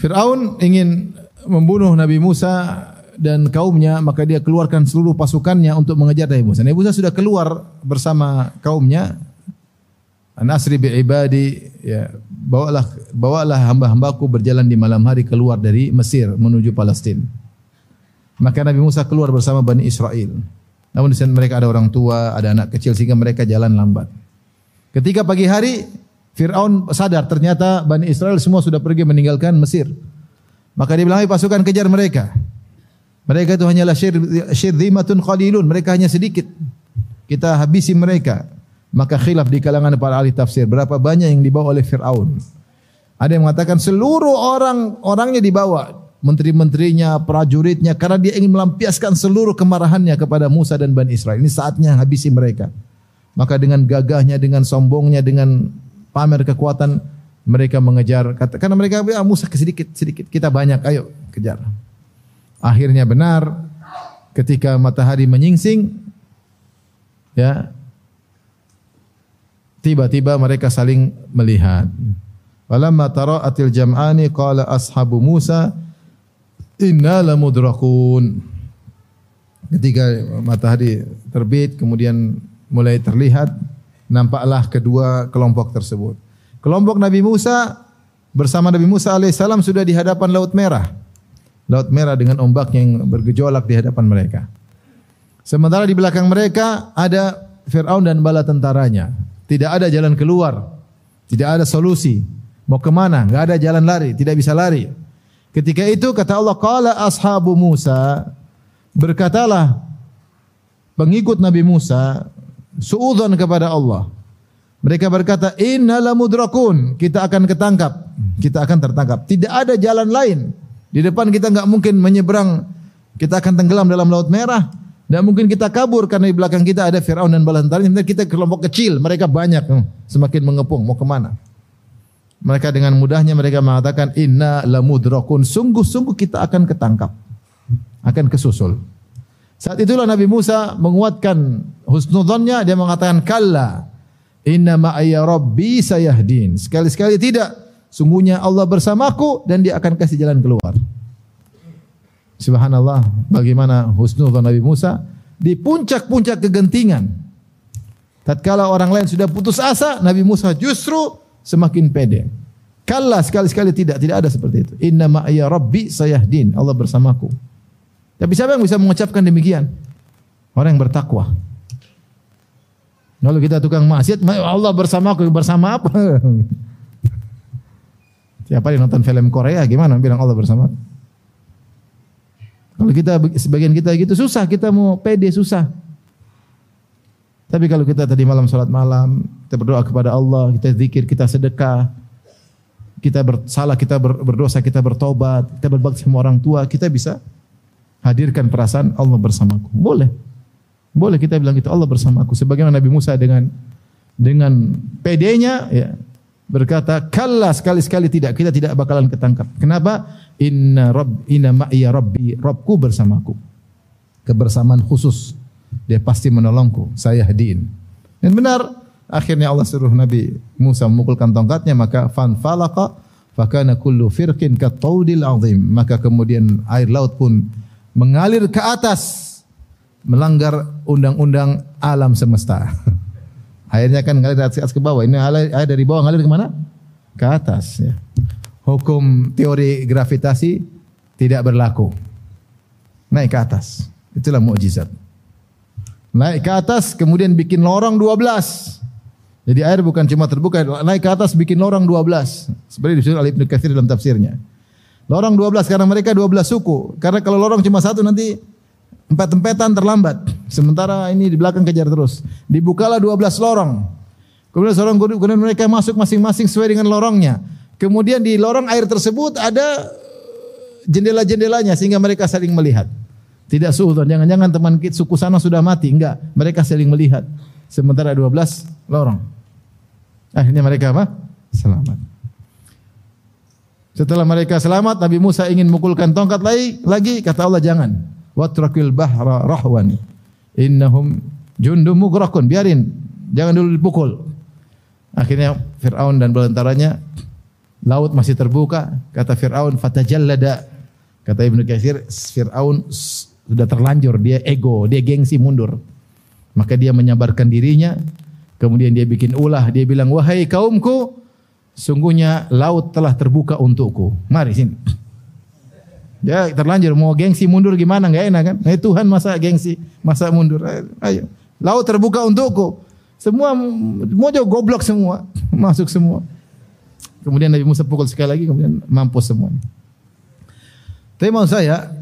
Fir'aun ingin membunuh Nabi Musa dan kaumnya maka dia keluarkan seluruh pasukannya untuk mengejar Nabi Musa. Nabi Musa sudah keluar bersama kaumnya. Nasri bi ibadi ya bawalah bawalah hamba-hambaku berjalan di malam hari keluar dari Mesir menuju Palestina. Maka Nabi Musa keluar bersama Bani Israel. Namun di sana mereka ada orang tua, ada anak kecil sehingga mereka jalan lambat. Ketika pagi hari Fir'aun sadar ternyata Bani Israel semua sudah pergi meninggalkan Mesir. Maka dia bilang, pasukan kejar mereka. Mereka itu hanyalah syirzimatun qalilun, mereka hanya sedikit. Kita habisi mereka. Maka khilaf di kalangan para ahli tafsir, berapa banyak yang dibawa oleh Firaun. Ada yang mengatakan seluruh orang orangnya dibawa, menteri-menterinya, prajuritnya karena dia ingin melampiaskan seluruh kemarahannya kepada Musa dan Bani Israel. Ini saatnya habisi mereka. Maka dengan gagahnya, dengan sombongnya, dengan pamer kekuatan mereka mengejar karena mereka bilang Musa sedikit sedikit kita banyak ayo kejar. Akhirnya benar ketika matahari menyingsing ya tiba-tiba mereka saling melihat. Falamma tara'atil jam'ani qala ashabu Musa inna lamudrakun. Ketika matahari terbit kemudian mulai terlihat nampaklah kedua kelompok tersebut. Kelompok Nabi Musa bersama Nabi Musa alaihissalam sudah di hadapan Laut Merah. Laut Merah dengan ombak yang bergejolak di hadapan mereka. Sementara di belakang mereka ada Fir'aun dan bala tentaranya. Tidak ada jalan keluar. Tidak ada solusi. Mau ke mana? Enggak ada jalan lari. Tidak bisa lari. Ketika itu kata Allah, Qala ashabu Musa, berkatalah pengikut Nabi Musa, suudhan kepada Allah. Mereka berkata, Inna lamudrakun. Kita akan ketangkap. Kita akan tertangkap. Tidak ada jalan lain. Di depan kita nggak mungkin menyeberang, kita akan tenggelam dalam laut merah. Dan mungkin kita kabur karena di belakang kita ada Fir'aun dan bala tentaranya. Kita kelompok kecil, mereka banyak, hmm, semakin mengepung. Mau ke mana? Mereka dengan mudahnya mereka mengatakan inna lamudrakun. Sungguh-sungguh kita akan ketangkap. Akan kesusul. Saat itulah Nabi Musa menguatkan husnudzonnya. Dia mengatakan kalla. Inna ma'aya rabbi sayahdin. Sekali-sekali tidak. sungguhnya Allah bersamaku dan dia akan kasih jalan keluar. Subhanallah, bagaimana husnul Nabi Musa di puncak-puncak kegentingan. Tatkala orang lain sudah putus asa, Nabi Musa justru semakin pede. Kalla sekali-sekali tidak, tidak ada seperti itu. Inna ma'ya rabbi sayahdin. Allah bersamaku. Tapi siapa yang bisa mengucapkan demikian? Orang yang bertakwa. Kalau kita tukang maksiat, Allah bersamaku, bersama apa? Siapa yang nonton film Korea gimana bilang Allah bersama? Kalau kita sebagian kita gitu susah, kita mau pede susah. Tapi kalau kita tadi malam salat malam, kita berdoa kepada Allah, kita zikir, kita sedekah, kita bersalah, kita berdosa, kita bertobat, kita berbakti sama orang tua, kita bisa hadirkan perasaan Allah bersamaku. Boleh. Boleh kita bilang itu Allah bersamaku. Sebagaimana Nabi Musa dengan dengan pedenya ya, berkata, "Kalla sekali-sekali tidak, kita tidak bakalan ketangkap." Kenapa? Inna rabb inna ma'iya rabbi, Rabbku bersamaku. Kebersamaan khusus. Dia pasti menolongku. Saya hadiin. Dan benar, akhirnya Allah suruh Nabi Musa memukulkan tongkatnya, maka fan falaqa fakana kullu firqin kataudil azim. Maka kemudian air laut pun mengalir ke atas melanggar undang-undang alam semesta. Airnya kan ngalir dari atas ke bawah. Ini air dari bawah ngalir ke mana? Ke atas. Ya. Hukum teori gravitasi tidak berlaku. Naik ke atas. Itulah mukjizat. Naik ke atas kemudian bikin lorong 12. Jadi air bukan cuma terbuka, naik ke atas bikin lorong 12. Seperti disebut oleh Ibnu Katsir dalam tafsirnya. Lorong 12 karena mereka 12 suku. Karena kalau lorong cuma satu nanti Empat-empetan terlambat. Sementara ini di belakang kejar terus. Dibukalah 12 lorong. Kemudian seorang kemudian mereka masuk masing-masing sesuai dengan lorongnya. Kemudian di lorong air tersebut ada jendela-jendelanya sehingga mereka saling melihat. Tidak suudon, jangan-jangan teman kita suku sana sudah mati. Enggak, mereka saling melihat. Sementara 12 lorong. Akhirnya mereka apa? Selamat. Setelah mereka selamat, Nabi Musa ingin mukulkan tongkat lagi, lagi kata Allah jangan watrakil bahra rahwan innahum jundum mughraqun biarin jangan dulu dipukul akhirnya Firaun dan belantaranya laut masih terbuka kata Firaun fatajallada kata Ibnu Katsir Firaun sudah terlanjur dia ego dia gengsi mundur maka dia menyabarkan dirinya kemudian dia bikin ulah dia bilang wahai kaumku sungguhnya laut telah terbuka untukku mari sini Ya terlanjur mau gengsi mundur gimana nggak enak kan? Nah, Tuhan masa gengsi, masa mundur. Ayo. Laut terbuka untukku. Semua mojo goblok semua, masuk semua. Kemudian Nabi Musa pukul sekali lagi kemudian mampus semua. Tapi mau saya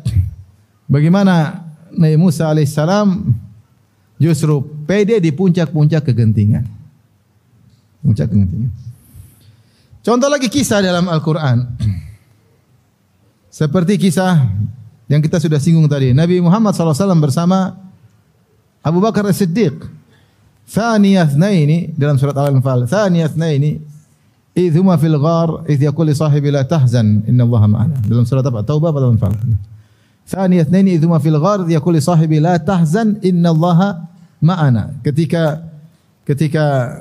bagaimana Nabi Musa alaihissalam justru pede di puncak-puncak kegentingan. Puncak kegentingan. Contoh lagi kisah dalam Al-Qur'an. Seperti kisah yang kita sudah singgung tadi. Nabi Muhammad SAW bersama Abu Bakar As-Siddiq. Thaniyah ini dalam surat Al-Anfal. Thaniyah ini idh huma fil ghar idh yaqul li sahibi la tahzan inna Allah ma'ana. Dalam surat apa? Taubah atau Al-Anfal? Thaniyah ini idh huma fil ghar idh yaqul li sahibi la tahzan inna Allah ma'ana. Ketika ketika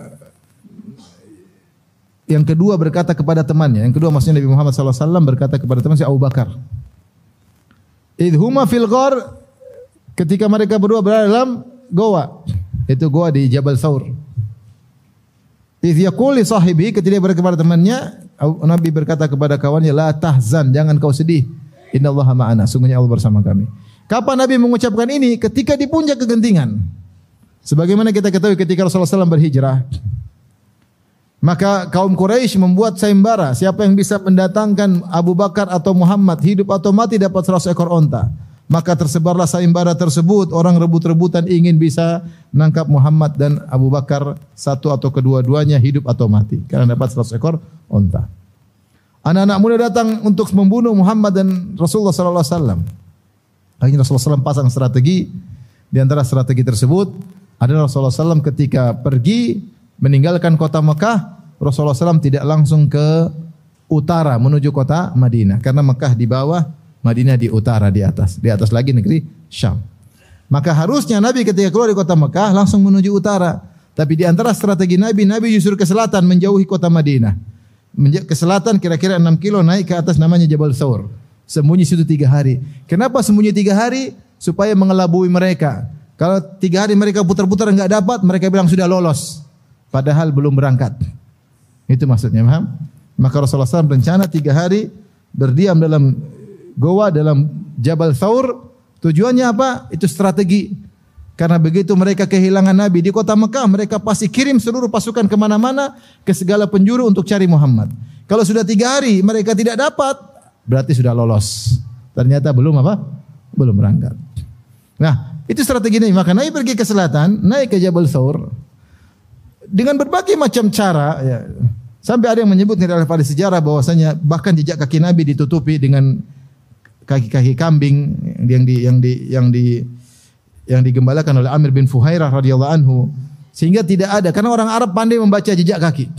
yang kedua berkata kepada temannya, yang kedua maksudnya Nabi Muhammad SAW berkata kepada teman si Abu Bakar. Idhuma fil ghar ketika mereka berdua berada dalam goa. Itu goa di Jabal Saur. Idh yaqul li sahibi ketika dia berkata kepada temannya, Nabi berkata kepada kawannya, "La tahzan, jangan kau sedih. Innallaha ma'ana, sungguhnya Allah bersama kami." Kapan Nabi mengucapkan ini? Ketika di puncak kegentingan. Sebagaimana kita ketahui ketika Rasulullah SAW berhijrah, maka kaum Quraisy membuat sayembara, siapa yang bisa mendatangkan Abu Bakar atau Muhammad hidup atau mati dapat 100 ekor onta. Maka tersebarlah sayembara tersebut, orang rebut-rebutan ingin bisa menangkap Muhammad dan Abu Bakar satu atau kedua-duanya hidup atau mati karena dapat 100 ekor onta. Anak-anak muda datang untuk membunuh Muhammad dan Rasulullah sallallahu alaihi wasallam. Akhirnya Rasulullah SAW pasang strategi di antara strategi tersebut adalah Rasulullah SAW ketika pergi meninggalkan kota Mekah, Rasulullah SAW tidak langsung ke utara menuju kota Madinah karena Mekah di bawah, Madinah di utara di atas, di atas lagi negeri Syam. Maka harusnya Nabi ketika keluar di kota Mekah langsung menuju utara. Tapi di antara strategi Nabi, Nabi justru ke selatan menjauhi kota Madinah. ke selatan kira-kira 6 kilo naik ke atas namanya Jabal Thawr. Sembunyi situ tiga hari. Kenapa sembunyi tiga hari? Supaya mengelabui mereka. Kalau tiga hari mereka putar-putar enggak dapat, mereka bilang sudah lolos. Padahal belum berangkat. Itu maksudnya, paham? Maka Rasulullah SAW berencana tiga hari berdiam dalam goa dalam Jabal Thawr. Tujuannya apa? Itu strategi. Karena begitu mereka kehilangan Nabi di kota Mekah, mereka pasti kirim seluruh pasukan ke mana-mana ke segala penjuru untuk cari Muhammad. Kalau sudah tiga hari mereka tidak dapat, berarti sudah lolos. Ternyata belum apa? Belum berangkat. Nah, itu strategi Nabi. Maka Nabi pergi ke selatan, naik ke Jabal Thawr dengan berbagai macam cara. Ya. Sampai ada yang menyebut pada sejarah bahwasanya bahkan jejak kaki Nabi ditutupi dengan kaki-kaki kambing yang di yang di yang di yang digembalakan oleh Amir bin Fuhairah radhiyallahu anhu sehingga tidak ada karena orang Arab pandai membaca jejak kaki.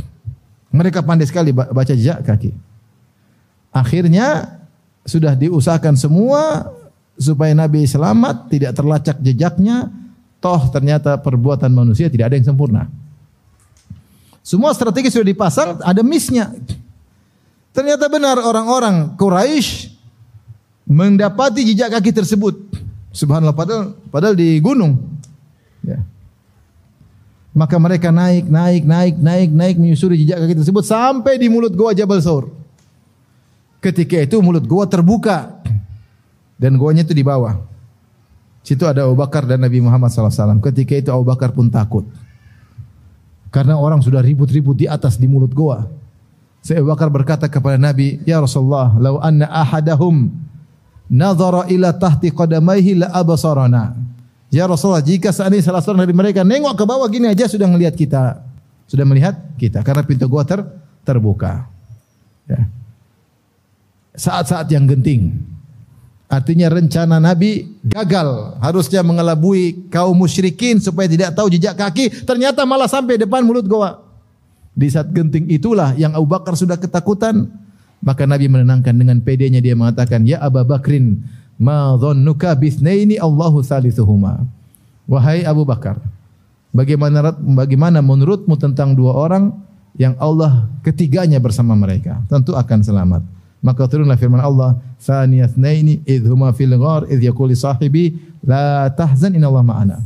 Mereka pandai sekali baca jejak kaki. Akhirnya sudah diusahakan semua supaya Nabi selamat, tidak terlacak jejaknya, toh ternyata perbuatan manusia tidak ada yang sempurna. Semua strategi sudah dipasang, ada missnya. Ternyata benar orang-orang Quraisy mendapati jejak kaki tersebut. Subhanallah padahal padahal di gunung. Ya. Maka mereka naik, naik, naik, naik, naik menyusuri jejak kaki tersebut sampai di mulut gua Jabal Saur. Ketika itu mulut gua terbuka dan guanya itu di bawah. Situ ada Abu Bakar dan Nabi Muhammad SAW. Ketika itu Abu Bakar pun takut. Karena orang sudah ribut-ribut di atas di mulut gua. Saya Abu Bakar berkata kepada Nabi, Ya Rasulullah, lau anna ahadahum nazara ila tahti qadamaihi la abasarana. Ya Rasulullah, jika seandainya salah seorang dari mereka nengok ke bawah gini aja sudah melihat kita. Sudah melihat kita karena pintu gua ter terbuka. Ya. Saat-saat yang genting. Artinya rencana Nabi gagal. Harusnya mengelabui kaum musyrikin supaya tidak tahu jejak kaki. Ternyata malah sampai depan mulut goa. Di saat genting itulah yang Abu Bakar sudah ketakutan. Maka Nabi menenangkan dengan pedenya dia mengatakan, Ya Abu Bakrin, ma dhannuka bithnaini Allahu thalithuhuma. Wahai Abu Bakar, bagaimana bagaimana menurutmu tentang dua orang yang Allah ketiganya bersama mereka? Tentu akan selamat. Maka turunlah firman Allah, "Tsaniyatnaini idh huma fil ghar idh yaqulu sahibi la tahzan innallaha ma'ana."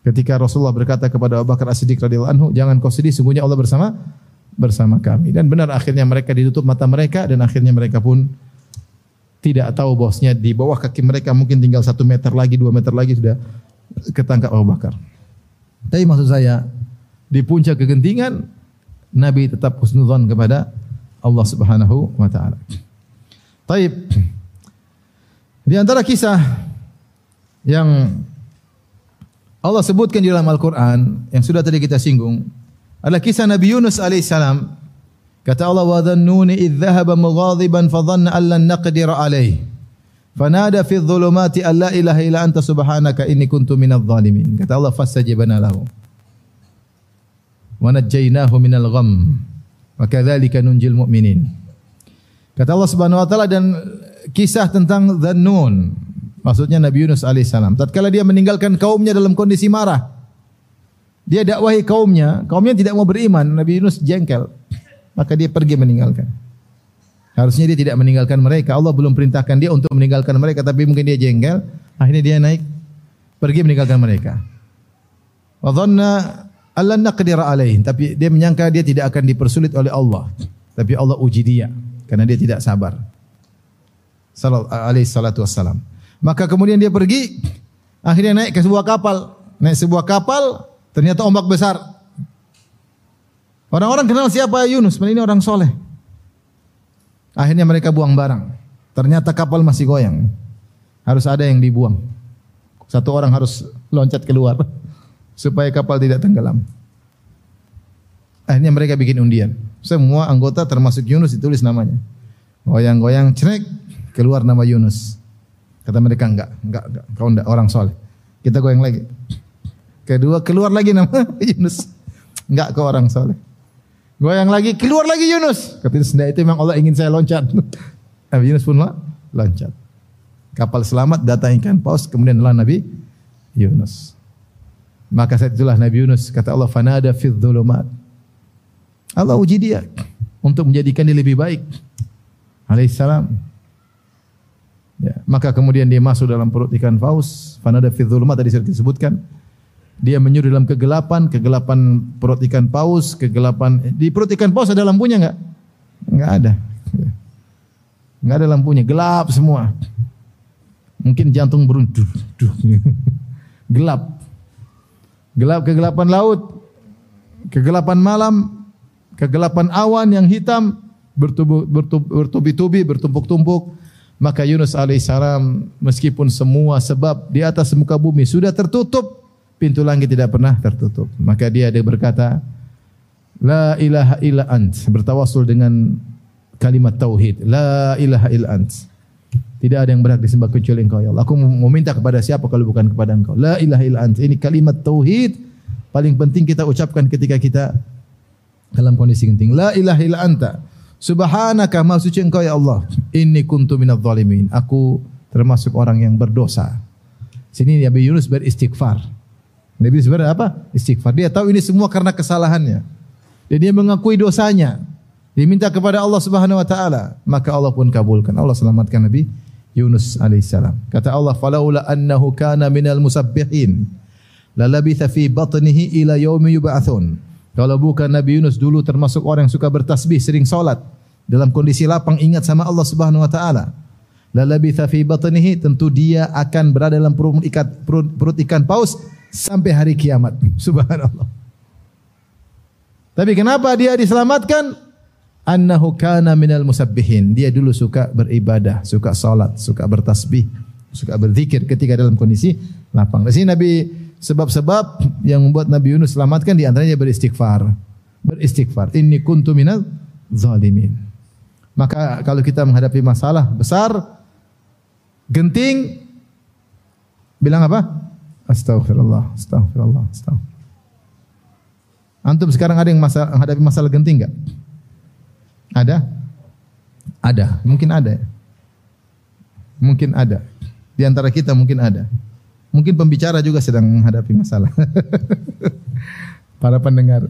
Ketika Rasulullah berkata kepada Abu Bakar As-Siddiq radhiyallahu anhu, "Jangan kau sedih, sungguhnya Allah bersama bersama kami. Dan benar akhirnya mereka ditutup mata mereka dan akhirnya mereka pun tidak tahu bosnya di bawah kaki mereka mungkin tinggal satu meter lagi, dua meter lagi sudah ketangkap Abu Bakar. Tapi maksud saya di puncak kegentingan Nabi tetap husnuzon kepada Allah Subhanahu wa taala. Taib. Di antara kisah yang Allah sebutkan di dalam Al-Quran yang sudah tadi kita singgung adalah kisah Nabi Yunus alaihissalam. Kata Allah, "Wa dhannuni idh dhahaba mughadiban fa dhanna an lan naqdir alaih." Fanada fi dhulumati an la ilaha illa anta subhanaka inni kuntu minadh dhalimin. Kata Allah, "Fastajabna lahu." Wa najjaynahu minal gham. Wa kadzalika nunjil mu'minin. Kata Allah Subhanahu wa taala dan kisah tentang Dhannun. Maksudnya Nabi Yunus alaihissalam. Tatkala dia meninggalkan kaumnya dalam kondisi marah. Dia dakwahi kaumnya, kaumnya tidak mau beriman, Nabi Yunus jengkel. Maka dia pergi meninggalkan. Harusnya dia tidak meninggalkan mereka. Allah belum perintahkan dia untuk meninggalkan mereka, tapi mungkin dia jengkel. Akhirnya dia naik, pergi meninggalkan mereka. Wa dhanna Allah naqdir alaih. Tapi dia menyangka dia tidak akan dipersulit oleh Allah. Tapi Allah uji dia karena dia tidak sabar. Alaihi salatu wassalam. Maka kemudian dia pergi, akhirnya naik ke sebuah kapal. Naik sebuah kapal, Ternyata ombak besar. Orang-orang kenal siapa Yunus, ini orang soleh. Akhirnya mereka buang barang. Ternyata kapal masih goyang. Harus ada yang dibuang. Satu orang harus loncat keluar supaya kapal tidak tenggelam. Akhirnya mereka bikin undian. Semua anggota termasuk Yunus ditulis namanya. Goyang-goyang, cerek, keluar nama Yunus. Kata mereka enggak, enggak, enggak, kau enggak orang soleh. Kita goyang lagi. Kedua keluar lagi nama Yunus. Enggak ke orang soleh. Goyang lagi, keluar lagi Yunus. Kata Yunus, itu memang Allah ingin saya loncat. Nabi Yunus pun loncat. Kapal selamat datang ikan paus, kemudian adalah Nabi Yunus. Maka saat itulah Nabi Yunus kata Allah fanada fi dhulumat. Allah uji dia. untuk menjadikan dia lebih baik. Alaihissalam. Ya, maka kemudian dia masuk dalam perut ikan paus. Fanada fi dhulumat tadi saya disebutkan. Dia menyuruh dalam kegelapan, kegelapan perut ikan paus, kegelapan di perut ikan paus ada lampunya enggak? Enggak ada. Enggak ada lampunya, gelap semua. Mungkin jantung berundur. Gelap. Gelap kegelapan laut, kegelapan malam, kegelapan awan yang hitam bertubi-tubi, bertumpuk-tumpuk. Maka Yunus alaihissalam meskipun semua sebab di atas muka bumi sudah tertutup, pintu langit tidak pernah tertutup. Maka dia ada berkata, La ilaha illa ant. Bertawasul dengan kalimat tauhid. La ilaha illa ant. Tidak ada yang berhak disembah kecuali Engkau ya Allah. Aku meminta kepada siapa kalau bukan kepada Engkau. La ilaha illa ant. Ini kalimat tauhid paling penting kita ucapkan ketika kita dalam kondisi genting. La ilaha illa anta. Subhanaka ma suci Engkau ya Allah. Inni kuntu minadh zalimin. Aku termasuk orang yang berdosa. Sini Nabi Yunus beristighfar. Nabi Yunus apa? Istighfar. Dia tahu ini semua karena kesalahannya. Dan dia mengakui dosanya. Diminta kepada Allah Subhanahu wa taala, maka Allah pun kabulkan. Allah selamatkan Nabi Yunus alaihissalam. Kata Allah, "Falaula annahu kana minal musabbihin, lalabitha fi batnihi ila yaumi yub'atsun." Kalau bukan Nabi Yunus dulu termasuk orang yang suka bertasbih, sering salat, dalam kondisi lapang ingat sama Allah Subhanahu wa taala. Lalabitha fi batnihi tentu dia akan berada dalam perut ikan, perut, perut ikan paus sampai hari kiamat. Subhanallah. Tapi kenapa dia diselamatkan? annahu kana minal musabbihin. Dia dulu suka beribadah, suka salat, suka bertasbih, suka berzikir ketika dalam kondisi lapang. Di sini Nabi sebab-sebab yang membuat Nabi Yunus selamatkan di antaranya beristighfar. Beristighfar. Inni kuntu minal zalimin. Maka kalau kita menghadapi masalah besar, genting, bilang apa? Astaghfirullah, astaghfirullah, astaghfirullah. Antum sekarang ada yang menghadapi masalah genting enggak? Ada? Ada, mungkin ada. Mungkin ada. Di antara kita mungkin ada. Mungkin pembicara juga sedang menghadapi masalah. Para pendengar.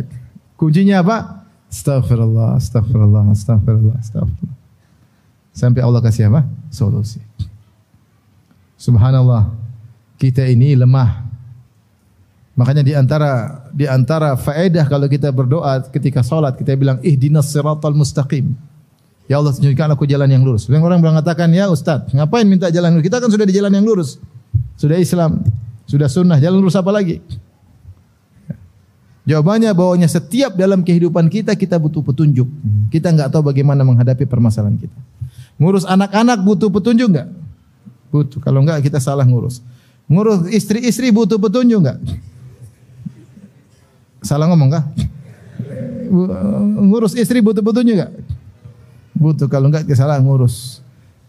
Kuncinya apa? Astaghfirullah, astaghfirullah, astaghfirullah, astaghfirullah. Sampai Allah kasih apa? Solusi. Subhanallah. Kita ini lemah. Makanya di antara di antara faedah kalau kita berdoa ketika salat kita bilang ihdinas siratal mustaqim. Ya Allah tunjukkan aku jalan yang lurus. Yang orang mengatakan, "Ya Ustaz, ngapain minta jalan lurus? Kita kan sudah di jalan yang lurus. Sudah Islam, sudah sunnah, jalan lurus apa lagi?" Jawabannya bahwanya setiap dalam kehidupan kita kita butuh petunjuk. Kita enggak tahu bagaimana menghadapi permasalahan kita. Ngurus anak-anak butuh petunjuk enggak? Butuh. Kalau enggak kita salah ngurus. Ngurus istri-istri butuh petunjuk enggak? Salah ngomong kah? Ngurus istri butuh-butuh juga? Butuh, kalau enggak kita salah ngurus.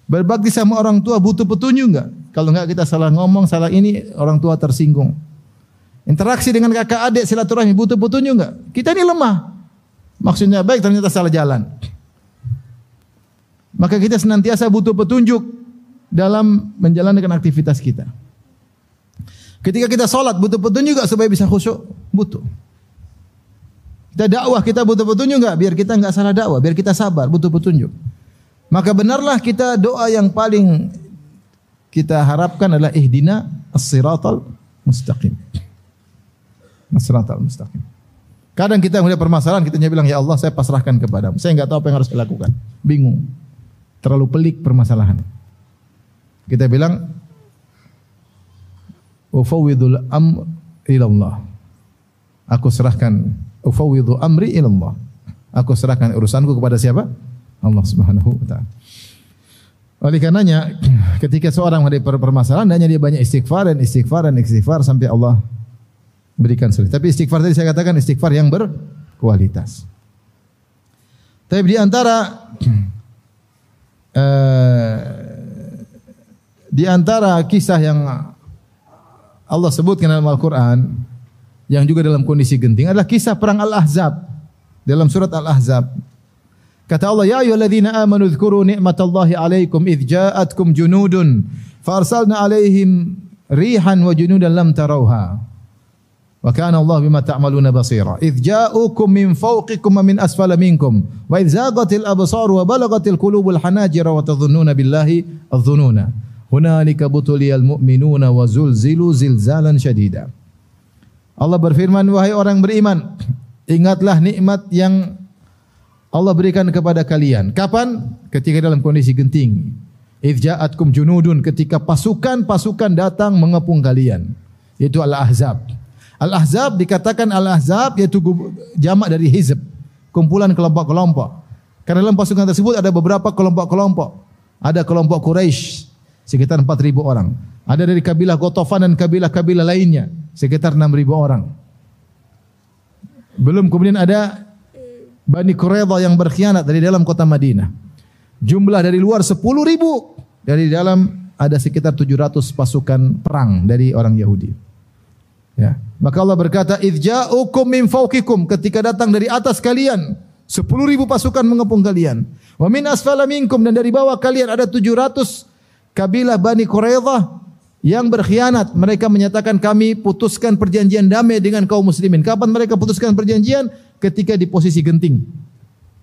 Berbakti sama orang tua butuh petunjuk enggak? Kalau enggak kita salah ngomong, salah ini orang tua tersinggung. Interaksi dengan kakak adik silaturahmi butuh petunjuk enggak? Kita ini lemah. Maksudnya baik ternyata salah jalan. Maka kita senantiasa butuh petunjuk dalam menjalankan aktivitas kita. Ketika kita sholat butuh petunjuk juga supaya bisa khusyuk? Butuh. Kita dakwah kita butuh petunjuk enggak? Biar kita enggak salah dakwah, biar kita sabar, butuh petunjuk. Maka benarlah kita doa yang paling kita harapkan adalah ihdina as-siratal mustaqim. As-siratal mustaqim. Kadang kita melihat permasalahan, kita bilang, Ya Allah, saya pasrahkan kepadamu. Saya enggak tahu apa yang harus dilakukan. Bingung. Terlalu pelik permasalahan. Kita bilang, Ufawwidul am ilallah. Aku serahkan ufawwidhu amri ila Allah. Aku serahkan urusanku kepada siapa? Allah Subhanahu wa taala. Oleh karenanya ketika seorang menghadapi permasalahan hanya dia banyak istighfar dan istighfar dan istighfar sampai Allah berikan solusi. Tapi istighfar tadi saya katakan istighfar yang berkualitas. Tapi di antara uh, di antara kisah yang Allah sebutkan dalam Al-Qur'an yang juga dalam kondisi genting adalah kisah perang Al-Ahzab dalam surat Al-Ahzab. Kata Allah, "Ya ayyuhalladzina amanu dzkuru ni'matallahi 'alaikum idz ja'atkum junudun farsalna 'alaihim rihan wa junudan lam tarauha." Wa kana Allah bima ta'maluna basira. Idh ja'ukum min fawqikum wa min asfala minkum wa idh zaghatil absar wa balagatil qulubul hanajira wa tadhunnuna billahi adh-dhununa. Hunalika butuliyal mu'minuna wa zulzilu zilzalan syadida. Allah berfirman, wahai orang beriman, ingatlah nikmat yang Allah berikan kepada kalian. Kapan? Ketika dalam kondisi genting. Idh ja'atkum junudun ketika pasukan-pasukan datang mengepung kalian. Itu Al-Ahzab. Al-Ahzab dikatakan Al-Ahzab yaitu jamak dari hizb, kumpulan kelompok-kelompok. Karena dalam pasukan tersebut ada beberapa kelompok-kelompok. Ada kelompok Quraisy sekitar 4000 orang. Ada dari kabilah Gotofan dan kabilah-kabilah lainnya sekitar 6000 orang. Belum kemudian ada Bani Quraidah yang berkhianat dari dalam kota Madinah. Jumlah dari luar 10 ribu. Dari dalam ada sekitar 700 pasukan perang dari orang Yahudi. Ya. Maka Allah berkata, "Idza'ukum min fawqikum" ketika datang dari atas kalian, 10 ribu pasukan mengepung kalian. Wa min asfala minkum dan dari bawah kalian ada 700 kabilah Bani Quraidah yang berkhianat. Mereka menyatakan kami putuskan perjanjian damai dengan kaum muslimin. Kapan mereka putuskan perjanjian? Ketika di posisi genting.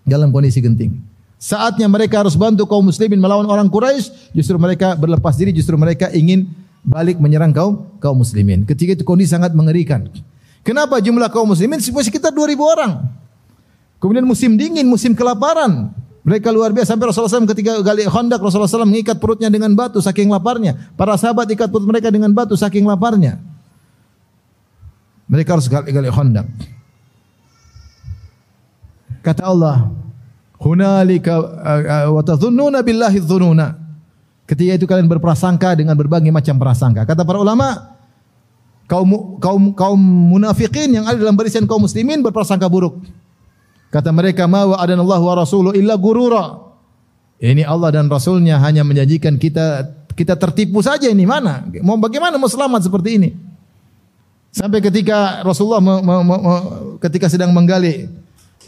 Dalam kondisi genting. Saatnya mereka harus bantu kaum muslimin melawan orang Quraisy, justru mereka berlepas diri, justru mereka ingin balik menyerang kaum kaum muslimin. Ketika itu kondisi sangat mengerikan. Kenapa jumlah kaum muslimin sekitar 2000 orang? Kemudian musim dingin, musim kelaparan. Mereka luar biasa sampai Rasulullah SAW ketika gali Khandaq Rasulullah SAW mengikat perutnya dengan batu saking laparnya. Para sahabat ikat perut mereka dengan batu saking laparnya. Mereka harus gali, gali Khandaq. Kata Allah, "Hunalika wa tadhunnuna billahi dhununa." Ketika itu kalian berprasangka dengan berbagai macam prasangka. Kata para ulama, kaum kaum kaum munafikin yang ada dalam barisan kaum muslimin berprasangka buruk. Kata mereka, "Ma wa'adanallahu wa rasuluhu illa gurura." Ini Allah dan Rasulnya hanya menjanjikan kita kita tertipu saja ini mana? Mau bagaimana mau selamat seperti ini? Sampai ketika Rasulullah me, me, me, ketika sedang menggali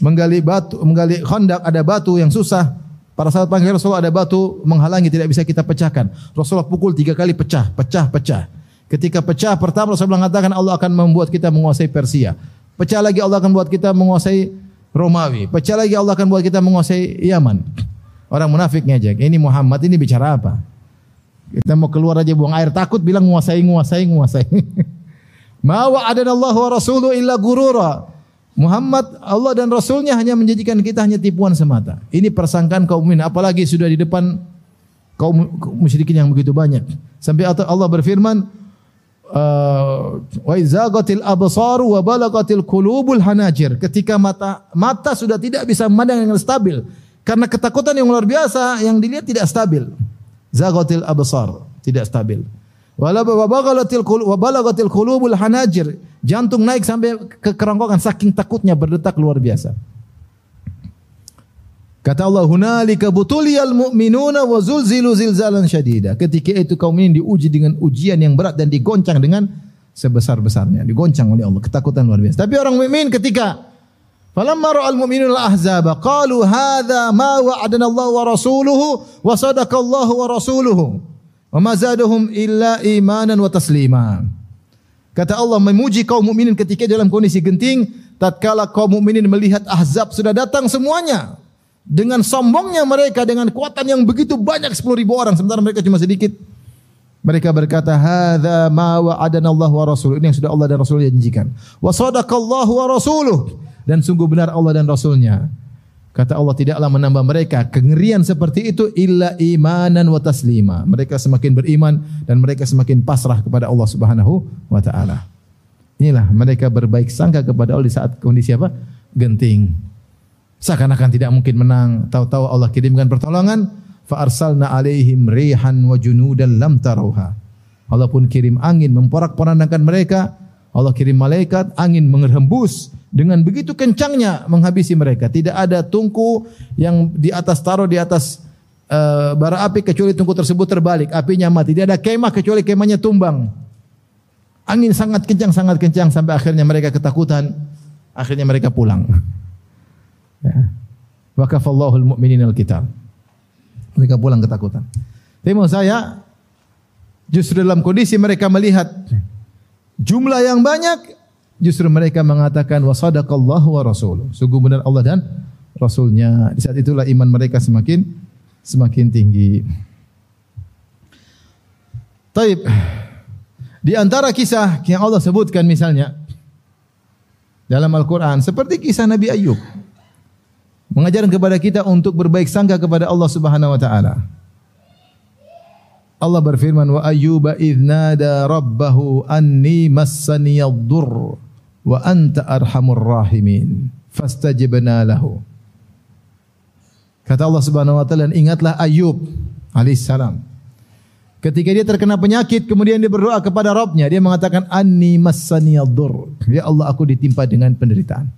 menggali batu, menggali khandak ada batu yang susah, Para sahabat panggil Rasulullah ada batu menghalangi tidak bisa kita pecahkan. Rasulullah pukul tiga kali pecah, pecah, pecah. Ketika pecah pertama Rasulullah mengatakan Allah akan membuat kita menguasai Persia. Pecah lagi Allah akan buat kita menguasai Romawi. Pecah lagi Allah akan buat kita menguasai Yaman. Orang munafik ngejek. Ini Muhammad ini bicara apa? Kita mau keluar aja buang air takut bilang menguasai, menguasai, menguasai. Ma wa'adanallahu wa rasuluhu illa gurura. Muhammad Allah dan Rasulnya hanya menjadikan kita hanya tipuan semata. Ini persangkaan kaum mukmin, apalagi sudah di depan kaum musyrikin yang begitu banyak. Sampai Allah berfirman, wa izagatil absar wa balagatil qulubul hanajir. Ketika mata mata sudah tidak bisa memandang dengan stabil karena ketakutan yang luar biasa yang dilihat tidak stabil. Zagatil absar, tidak stabil. Wala wa balagatil qulubul hanajir. Jantung naik sampai ke kerongkongan saking takutnya berdetak luar biasa. Kata Allah, "Hunalika butuliyal mu'minuna wa zulzilu zilzalan syadida." Ketika itu kaum ini diuji dengan ujian yang berat dan digoncang dengan sebesar-besarnya, digoncang oleh Allah, ketakutan luar biasa. Tapi orang mukmin ketika falamma ra'al mu'minuna al-ahzaba qalu hadza ma wa'adana Allah wa rasuluhu wa sadaqa Allah wa rasuluhu. Wa ma zadahum illa imanan wa taslima. Kata Allah memuji kaum mukminin ketika dalam kondisi genting, tatkala kaum mukminin melihat Ahzab sudah datang semuanya dengan sombongnya mereka dengan kekuatan yang begitu banyak 10 ribu orang sementara mereka cuma sedikit. Mereka berkata, "Hadza ma wa'adana Allah wa rasul." Ini yang sudah Allah dan Rasulnya janjikan. Wa sadaqallahu wa rasuluh. Dan sungguh benar Allah dan Rasulnya. Kata Allah tidaklah menambah mereka kengerian seperti itu illa imanan wa taslima. Mereka semakin beriman dan mereka semakin pasrah kepada Allah Subhanahu wa taala. Inilah mereka berbaik sangka kepada Allah di saat kondisi apa? Genting. Seakan-akan tidak mungkin menang, tahu-tahu Allah kirimkan pertolongan, fa arsalna alaihim rihan wa junudan lam tarauha. Allah pun kirim angin memporak-porandakan mereka. Allah kirim malaikat, angin menghembus dengan begitu kencangnya menghabisi mereka. Tidak ada tungku yang di atas taruh di atas uh, bara api kecuali tungku tersebut terbalik, apinya mati. Tidak ada kemah kecuali kemahnya tumbang. Angin sangat kencang, sangat kencang sampai akhirnya mereka ketakutan. Akhirnya mereka pulang. Ya. Wakafallahu al-mu'minin al-kitab. Mereka pulang ketakutan. Tapi mau saya justru dalam kondisi mereka melihat jumlah yang banyak Justru mereka mengatakan wa sadaqallahu wa rasuluh. Sungguh benar Allah dan Rasulnya. Di saat itulah iman mereka semakin semakin tinggi. Taib. Di antara kisah yang Allah sebutkan misalnya dalam Al-Quran seperti kisah Nabi Ayub mengajarkan kepada kita untuk berbaik sangka kepada Allah Subhanahu wa taala. Allah berfirman wa ayyuba idnada rabbahu anni massani yadur wa anta arhamur rahimin fastajibna lahu. Kata Allah Subhanahu wa taala ingatlah Ayub alaihissalam Ketika dia terkena penyakit, kemudian dia berdoa kepada Rabbnya. Dia mengatakan, Anni massani yadur. Ya Allah, aku ditimpa dengan penderitaan.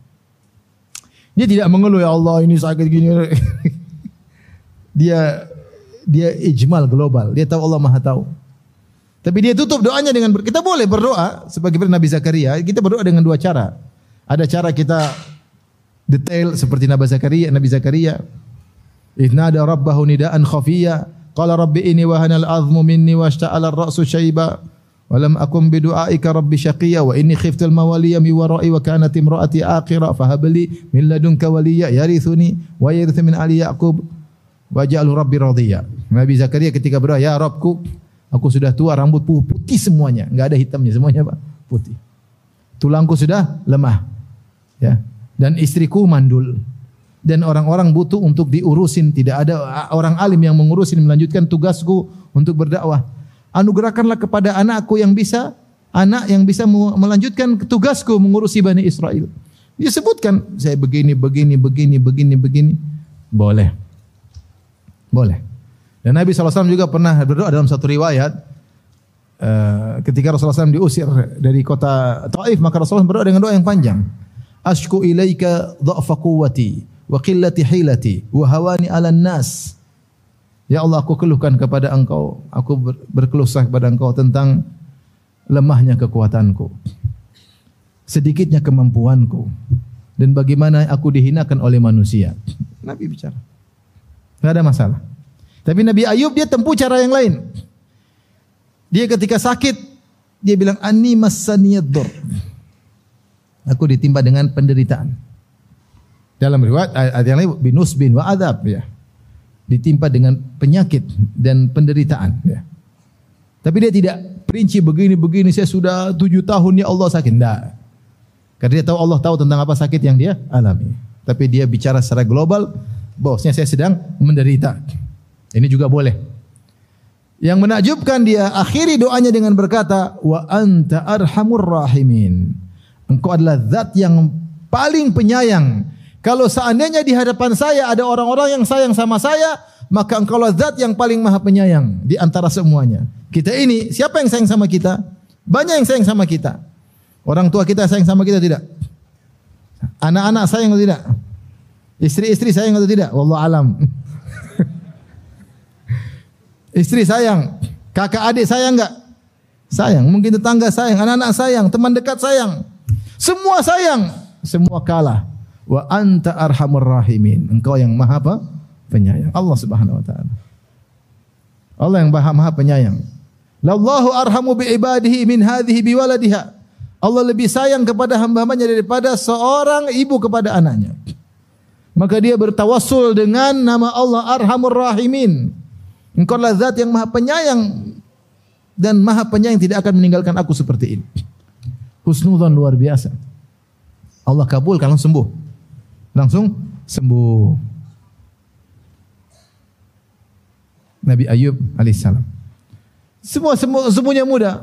Dia tidak mengeluh, Ya Allah, ini sakit gini. dia dia ijmal global. Dia tahu Allah Maha tahu. Tapi dia tutup doanya dengan kita boleh berdoa sebagai Nabi Zakaria. Kita berdoa dengan dua cara. Ada cara kita detail seperti Nabi Zakaria, Nabi Zakaria. Idnada rabbahu nidaan khafiyya Qala rabbi inni wahana al-azmu minni wa ishta'ala ar-ra'su wa lam akum bi du'aika rabbi shaqiyya wa inni khiftu al-mawaliya mi wara'i wa kanat imra'ati aqira fa hab li min ladunka waliya yarithuni wa yarithu min ali yaqub waj'alhu rabbi radhiya. Nabi Zakaria ketika berdoa, "Ya Rabbku, aku sudah tua, rambut putih semuanya, enggak ada hitamnya, semuanya Pak, putih. Tulangku sudah lemah." Ya. Dan istriku mandul dan orang-orang butuh untuk diurusin. Tidak ada orang alim yang mengurusin melanjutkan tugasku untuk berdakwah. Anugerahkanlah kepada anakku yang bisa anak yang bisa melanjutkan tugasku mengurusi Bani Israel. Dia sebutkan saya begini, begini, begini, begini, begini. Boleh. Boleh. Dan Nabi SAW juga pernah berdoa dalam satu riwayat uh, ketika Rasulullah SAW diusir dari kota Taif maka Rasulullah berdoa dengan doa yang panjang. Ashku ilaika dha'fa quwwati wa qillati hilati wa hawani 'alan nas. Ya Allah aku keluhkan kepada Engkau, aku ber, berkeluh kepada Engkau tentang lemahnya kekuatanku. Sedikitnya kemampuanku dan bagaimana aku dihinakan oleh manusia. Nabi bicara. Tidak ada masalah. Tapi Nabi Ayub dia tempuh cara yang lain. Dia ketika sakit dia bilang ani masaniyad Aku ditimpa dengan penderitaan. Dalam riwayat ayat yang lain binus bin wa adab ya. Ditimpa dengan penyakit dan penderitaan ya. Tapi dia tidak perinci begini-begini saya sudah tujuh tahun ya Allah sakit. Tidak. Karena dia tahu Allah tahu tentang apa sakit yang dia alami. Tapi dia bicara secara global, bosnya saya sedang menderita. Ini juga boleh. Yang menakjubkan dia akhiri doanya dengan berkata, "Wa anta arhamur rahimin." Engkau adalah zat yang paling penyayang kalau seandainya di hadapan saya ada orang-orang yang sayang sama saya, maka engkau zat yang paling maha penyayang di antara semuanya. Kita ini, siapa yang sayang sama kita? Banyak yang sayang sama kita. Orang tua kita sayang sama kita tidak? Anak-anak sayang atau tidak? Istri-istri sayang atau tidak? Wallah alam. Istri sayang, kakak adik sayang enggak? Sayang, mungkin tetangga sayang, anak-anak sayang, teman dekat sayang. Semua sayang, semua kalah wa anta arhamur rahimin. Engkau yang maha apa? Penyayang. Allah Subhanahu wa taala. Allah yang maha, maha penyayang. Lallahu arhamu bi ibadihi min hadhihi bi waladiha. Allah lebih sayang kepada hamba-hambanya daripada seorang ibu kepada anaknya. Maka dia bertawassul dengan nama Allah Arhamur Rahimin. Engkau adalah zat yang maha penyayang dan maha penyayang tidak akan meninggalkan aku seperti ini. Husnudzon luar biasa. Allah kabulkan langsung sembuh langsung sembuh. Nabi Ayub alaihissalam. Semua, semua semuanya mudah.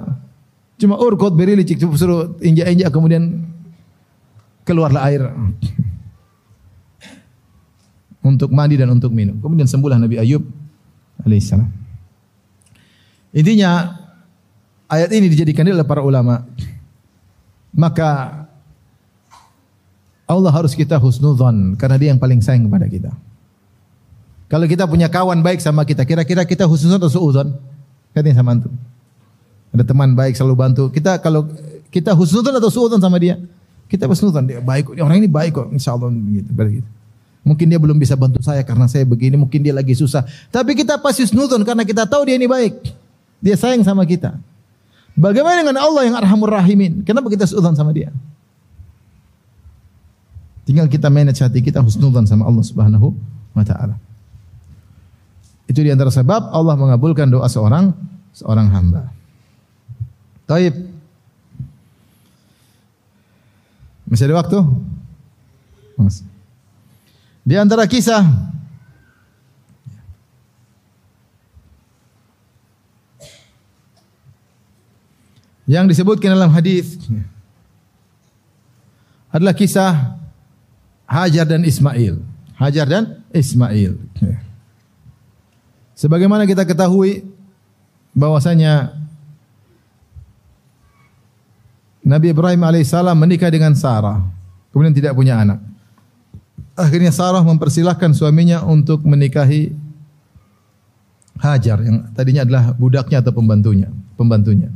Cuma urkot beri licik suruh injak-injak kemudian keluarlah air untuk mandi dan untuk minum. Kemudian sembuhlah Nabi Ayub alaihissalam. Intinya ayat ini dijadikan oleh para ulama. Maka Allah harus kita husnudzon karena dia yang paling sayang kepada kita. Kalau kita punya kawan baik sama kita, kira-kira kita husnudzon atau suudzon? Katanya sama antum. Ada teman baik selalu bantu. Kita kalau kita husnudzon atau suudzon sama dia? Kita husnudzon dia baik. Orang ini baik kok, insyaallah gitu. Begitu. Mungkin dia belum bisa bantu saya karena saya begini, mungkin dia lagi susah. Tapi kita pasti husnudzon karena kita tahu dia ini baik. Dia sayang sama kita. Bagaimana dengan Allah yang Arhamur Rahimin? Kenapa kita suudzon sama dia? Tinggal kita manage hati kita husnudzan sama Allah Subhanahu wa taala. Itu di antara sebab Allah mengabulkan doa seorang seorang hamba. Taib. Masih ada waktu? Mas. Di antara kisah yang disebutkan dalam hadis adalah kisah Hajar dan Ismail. Hajar dan Ismail. Sebagaimana kita ketahui bahwasanya Nabi Ibrahim alaihissalam menikah dengan Sarah, kemudian tidak punya anak. Akhirnya Sarah mempersilahkan suaminya untuk menikahi Hajar yang tadinya adalah budaknya atau pembantunya, pembantunya.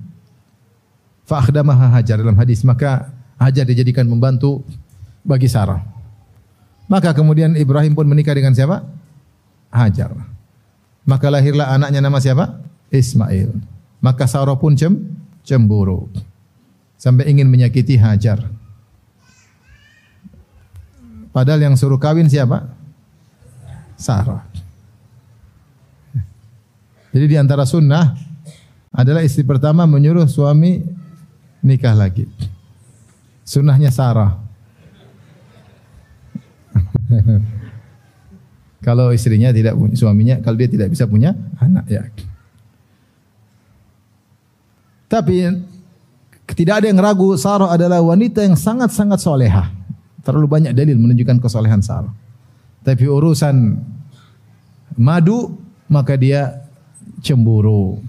Fa Hajar dalam hadis, maka Hajar dijadikan membantu bagi Sarah. Maka kemudian Ibrahim pun menikah dengan siapa? Hajar. Maka lahirlah anaknya nama siapa? Ismail. Maka Sarah pun cem, cemburu. Sampai ingin menyakiti Hajar. Padahal yang suruh kawin siapa? Sarah. Jadi di antara sunnah adalah istri pertama menyuruh suami nikah lagi. Sunnahnya Sarah. kalau istrinya tidak punya suaminya, kalau dia tidak bisa punya anak ya. Tapi tidak ada yang ragu Sarah adalah wanita yang sangat-sangat soleha. Terlalu banyak dalil menunjukkan kesolehan Sarah. Tapi urusan madu maka dia cemburu.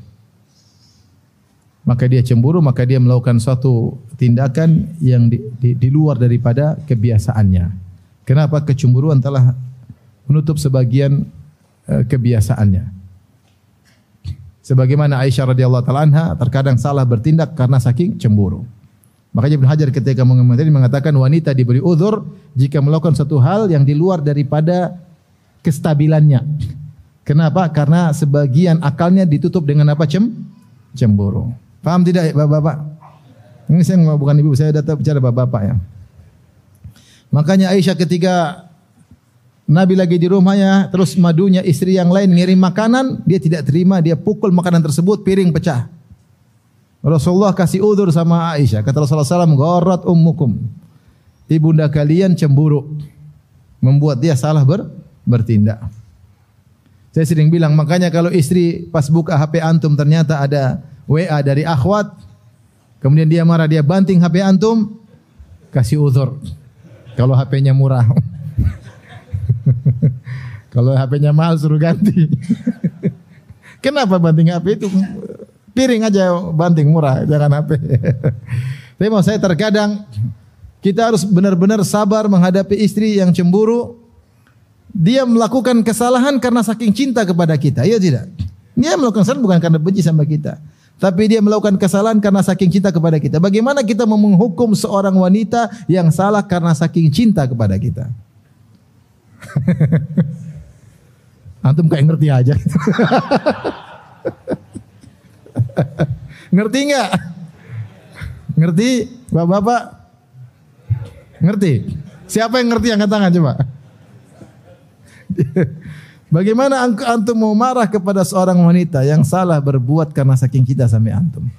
Maka dia cemburu, maka dia melakukan suatu tindakan yang di, di, di luar daripada kebiasaannya. Kenapa kecemburuan telah menutup sebagian uh, kebiasaannya? Sebagaimana Aisyah radhiyallahu taala anha terkadang salah bertindak karena saking cemburu. Makanya Ibnu Hajar ketika mengomentari mengatakan wanita diberi uzur jika melakukan satu hal yang di luar daripada kestabilannya. Kenapa? Karena sebagian akalnya ditutup dengan apa? Cem cemburu. Paham tidak Bapak-bapak? Ini saya bukan ibu, saya datang bicara Bapak-bapak ya. Makanya Aisyah ketika Nabi lagi di rumahnya, terus madunya istri yang lain ngirim makanan, dia tidak terima, dia pukul makanan tersebut, piring pecah. Rasulullah kasih udur sama Aisyah. Kata Rasulullah SAW, Gharat ummukum. Ibunda kalian cemburu. Membuat dia salah ber, bertindak. Saya sering bilang, makanya kalau istri pas buka HP antum ternyata ada WA dari akhwat, kemudian dia marah, dia banting HP antum, kasih udur. Kalau HP-nya murah. Kalau HP-nya mahal suruh ganti. Kenapa banting HP itu? Piring aja banting murah, jangan HP. Tapi mau saya terkadang kita harus benar-benar sabar menghadapi istri yang cemburu. Dia melakukan kesalahan karena saking cinta kepada kita, iya tidak? Dia melakukan kesalahan bukan karena benci sama kita. Tapi dia melakukan kesalahan karena saking cinta kepada kita. Bagaimana kita menghukum seorang wanita yang salah karena saking cinta kepada kita? Antum kayak ngerti aja. ngerti nggak? Ngerti, bapak-bapak? Ngerti? Siapa yang ngerti angkat tangan coba? Bagaimana antum mau marah kepada seorang wanita yang salah berbuat karena saking cinta sama antum?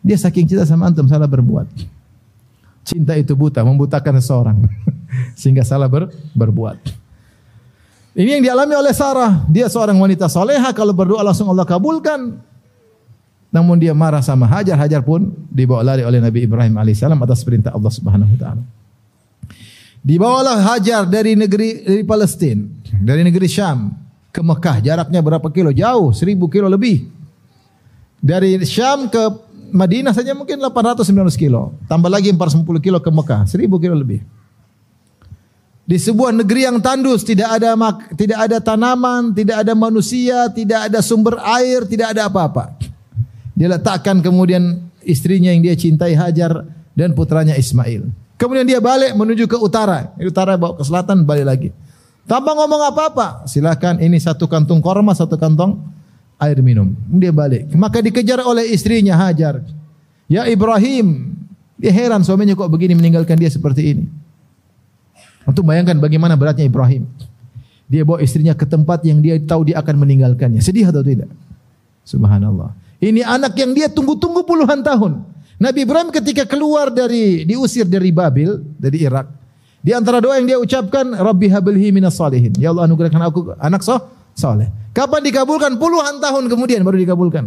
Dia saking cinta sama antum salah berbuat. Cinta itu buta, membutakan seseorang sehingga salah ber, berbuat. Ini yang dialami oleh Sarah. Dia seorang wanita soleha kalau berdoa langsung Allah kabulkan. Namun dia marah sama Hajar. Hajar pun dibawa lari oleh Nabi Ibrahim alaihissalam atas perintah Allah subhanahu wa taala. Dibawalah Hajar dari negeri dari Palestina, dari negeri Syam ke Mekah. Jaraknya berapa kilo? Jauh, seribu kilo lebih. Dari Syam ke Madinah saja mungkin 800-900 kilo. Tambah lagi 410 kilo ke Mekah, seribu kilo lebih. Di sebuah negeri yang tandus, tidak ada tidak ada tanaman, tidak ada manusia, tidak ada sumber air, tidak ada apa-apa. Dia letakkan kemudian istrinya yang dia cintai Hajar dan putranya Ismail. Kemudian dia balik menuju ke utara. Utara bawa ke selatan, balik lagi. Tanpa ngomong apa-apa. Silakan ini satu kantung korma, satu kantong air minum. Dia balik. Maka dikejar oleh istrinya Hajar. Ya Ibrahim. Dia heran suaminya kok begini meninggalkan dia seperti ini.
Untuk bayangkan bagaimana beratnya Ibrahim. Dia bawa istrinya ke tempat yang dia tahu dia akan meninggalkannya. Sedih atau tidak? Subhanallah. Ini anak yang dia tunggu-tunggu puluhan tahun. Nabi Ibrahim ketika keluar dari diusir dari Babil, dari Irak, di antara doa yang dia ucapkan, Rabbi habilhi minas salihin. Ya Allah anugerahkan aku anak soh, soleh. Kapan dikabulkan? Puluhan tahun kemudian baru dikabulkan.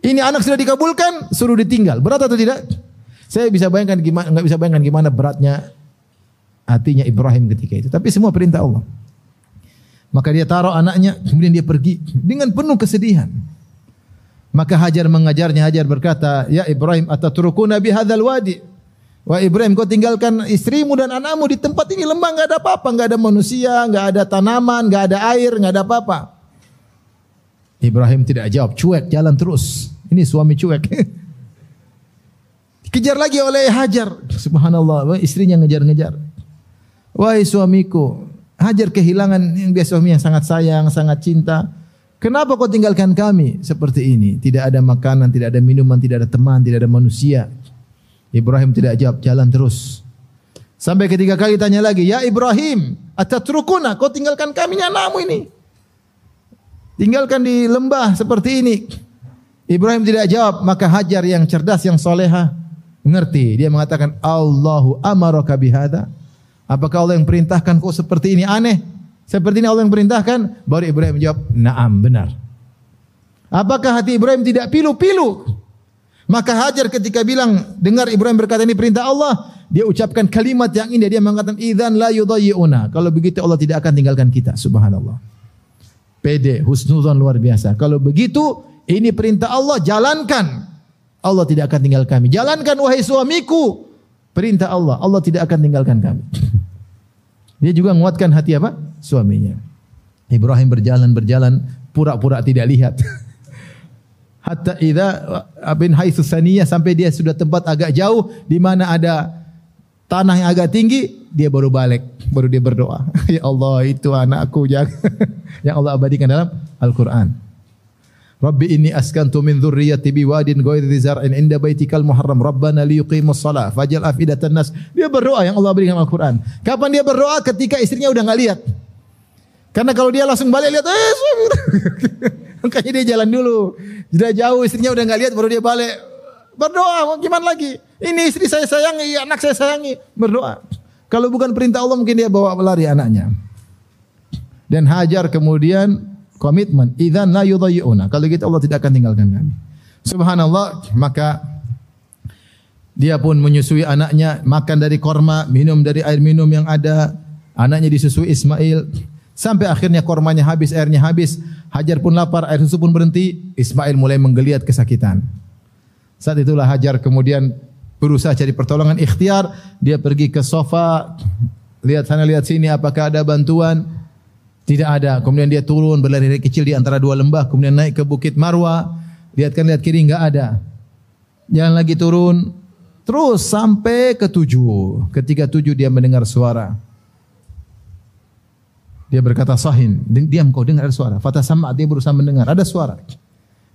Ini anak sudah dikabulkan, suruh ditinggal. Berat atau tidak? Saya bisa bayangkan gimana, nggak bisa bayangkan gimana beratnya hatinya Ibrahim ketika itu. Tapi semua perintah Allah. Maka dia taruh anaknya, kemudian dia pergi dengan penuh kesedihan. Maka Hajar mengajarnya, Hajar berkata, Ya Ibrahim, ataturukuna bihadzal wadi. Wah Ibrahim, kau tinggalkan istrimu dan anakmu di tempat ini lembah, nggak ada apa-apa, nggak ada manusia, nggak ada tanaman, nggak ada air, nggak ada apa-apa. Ibrahim tidak jawab, cuek, jalan terus. Ini suami cuek. Kejar lagi oleh Hajar. Subhanallah, istrinya ngejar-ngejar. Wahai suamiku, Hajar kehilangan yang biasa suami yang sangat sayang, sangat cinta. Kenapa kau tinggalkan kami seperti ini? Tidak ada makanan, tidak ada minuman, tidak ada teman, tidak ada manusia. Ibrahim tidak jawab, jalan terus. Sampai ketiga kali tanya lagi, Ya Ibrahim, atatrukuna, kau tinggalkan kami nyanamu ini. Tinggalkan di lembah seperti ini. Ibrahim tidak jawab, maka Hajar yang cerdas, yang soleha, mengerti. Dia mengatakan, Allahu amaraka bihada. Apakah Allah yang perintahkan kau seperti ini aneh? Seperti ini Allah yang perintahkan, baru Ibrahim menjawab, "Na'am, benar." Apakah hati Ibrahim tidak pilu-pilu? Maka Hajar ketika bilang, dengar Ibrahim berkata ini perintah Allah, dia ucapkan kalimat yang indah, dia mengatakan, "Idzan la yudayyi'una." Kalau begitu Allah tidak akan tinggalkan kita, subhanallah. Pede, husnuzon luar biasa. Kalau begitu, ini perintah Allah, jalankan. Allah tidak akan tinggal kami. Jalankan wahai suamiku. Perintah Allah, Allah tidak akan tinggalkan kami. Dia juga menguatkan hati apa? Suaminya. Ibrahim berjalan berjalan pura-pura tidak lihat. Hatta idza bin haitsu saniyah sampai dia sudah tempat agak jauh di mana ada tanah yang agak tinggi, dia baru balik, baru dia berdoa. ya Allah, itu anakku yang yang Allah abadikan dalam Al-Qur'an. Rabbi inni askantu min dzurriyyati biwadin ghairi dzar'in inda baitikal muharram rabbana liyuqimus shalah faj'al afidatan nas dia berdoa yang Allah berikan Al-Qur'an kapan dia berdoa ketika istrinya udah enggak lihat karena kalau dia langsung balik lihat eh makanya dia jalan dulu sudah jauh istrinya udah enggak lihat baru dia balik berdoa mau gimana lagi ini istri saya sayangi anak saya sayangi berdoa kalau bukan perintah Allah mungkin dia bawa lari anaknya dan Hajar kemudian komitmen. Idzan la yudhayyuna. Kalau gitu Allah tidak akan tinggalkan kami. Subhanallah, maka dia pun menyusui anaknya, makan dari korma, minum dari air minum yang ada. Anaknya disusui Ismail sampai akhirnya kormanya habis, airnya habis. Hajar pun lapar, air susu pun berhenti. Ismail mulai menggeliat kesakitan. Saat itulah Hajar kemudian berusaha cari pertolongan ikhtiar. Dia pergi ke sofa, lihat sana lihat sini apakah ada bantuan. Tidak ada. Kemudian dia turun berlari kecil di antara dua lembah, kemudian naik ke Bukit Marwa. Lihat kan lihat kiri enggak ada. Jalan lagi turun terus sampai ke tujuh. Ketika tujuh dia mendengar suara. Dia berkata sahin, diam kau dengar ada suara. Fata sama dia berusaha mendengar ada suara.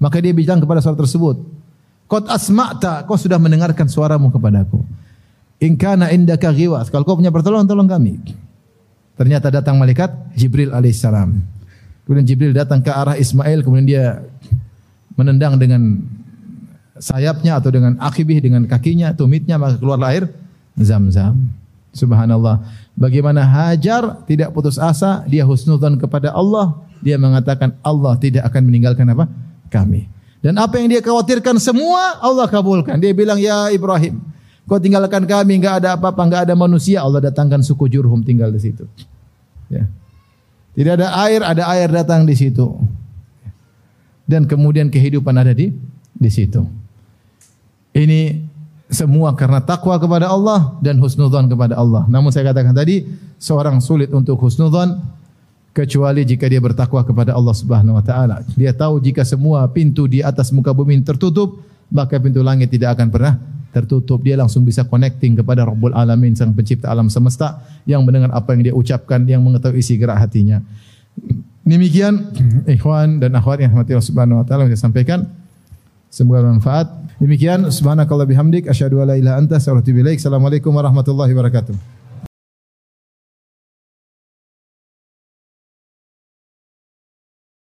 Maka dia bilang kepada suara tersebut, Qad asma'ta, kau sudah mendengarkan suaramu kepadaku. In kana indaka ghiwas, kalau kau punya pertolongan tolong kami. Ternyata datang malaikat Jibril alaihissalam. Kemudian Jibril datang ke arah Ismail, kemudian dia menendang dengan sayapnya atau dengan akibih dengan kakinya, tumitnya maka keluar air zam-zam. Subhanallah. Bagaimana Hajar tidak putus asa, dia husnudzon kepada Allah, dia mengatakan Allah tidak akan meninggalkan apa? kami. Dan apa yang dia khawatirkan semua Allah kabulkan. Dia bilang, "Ya Ibrahim, Kau tinggalkan kami, enggak ada apa-apa, enggak ada manusia. Allah datangkan suku Jurhum tinggal di situ. Ya. Tidak ada air, ada air datang di situ. Dan kemudian kehidupan ada di di situ. Ini semua karena takwa kepada Allah dan husnudzon kepada Allah. Namun saya katakan tadi, seorang sulit untuk husnudzon kecuali jika dia bertakwa kepada Allah Subhanahu wa taala. Dia tahu jika semua pintu di atas muka bumi tertutup, maka pintu langit tidak akan pernah tertutup dia langsung bisa connecting kepada Rabbul Alamin sang pencipta alam semesta yang mendengar apa yang dia ucapkan yang mengetahui isi gerak hatinya demikian ikhwan dan akhwat yang rahmati Allah Subhanahu wa taala yang saya sampaikan semoga bermanfaat. Demikian subhanakallah bihamdik asyhadu an la ilaha anta astaghfiruka wa atubu assalamualaikum warahmatullahi wabarakatuh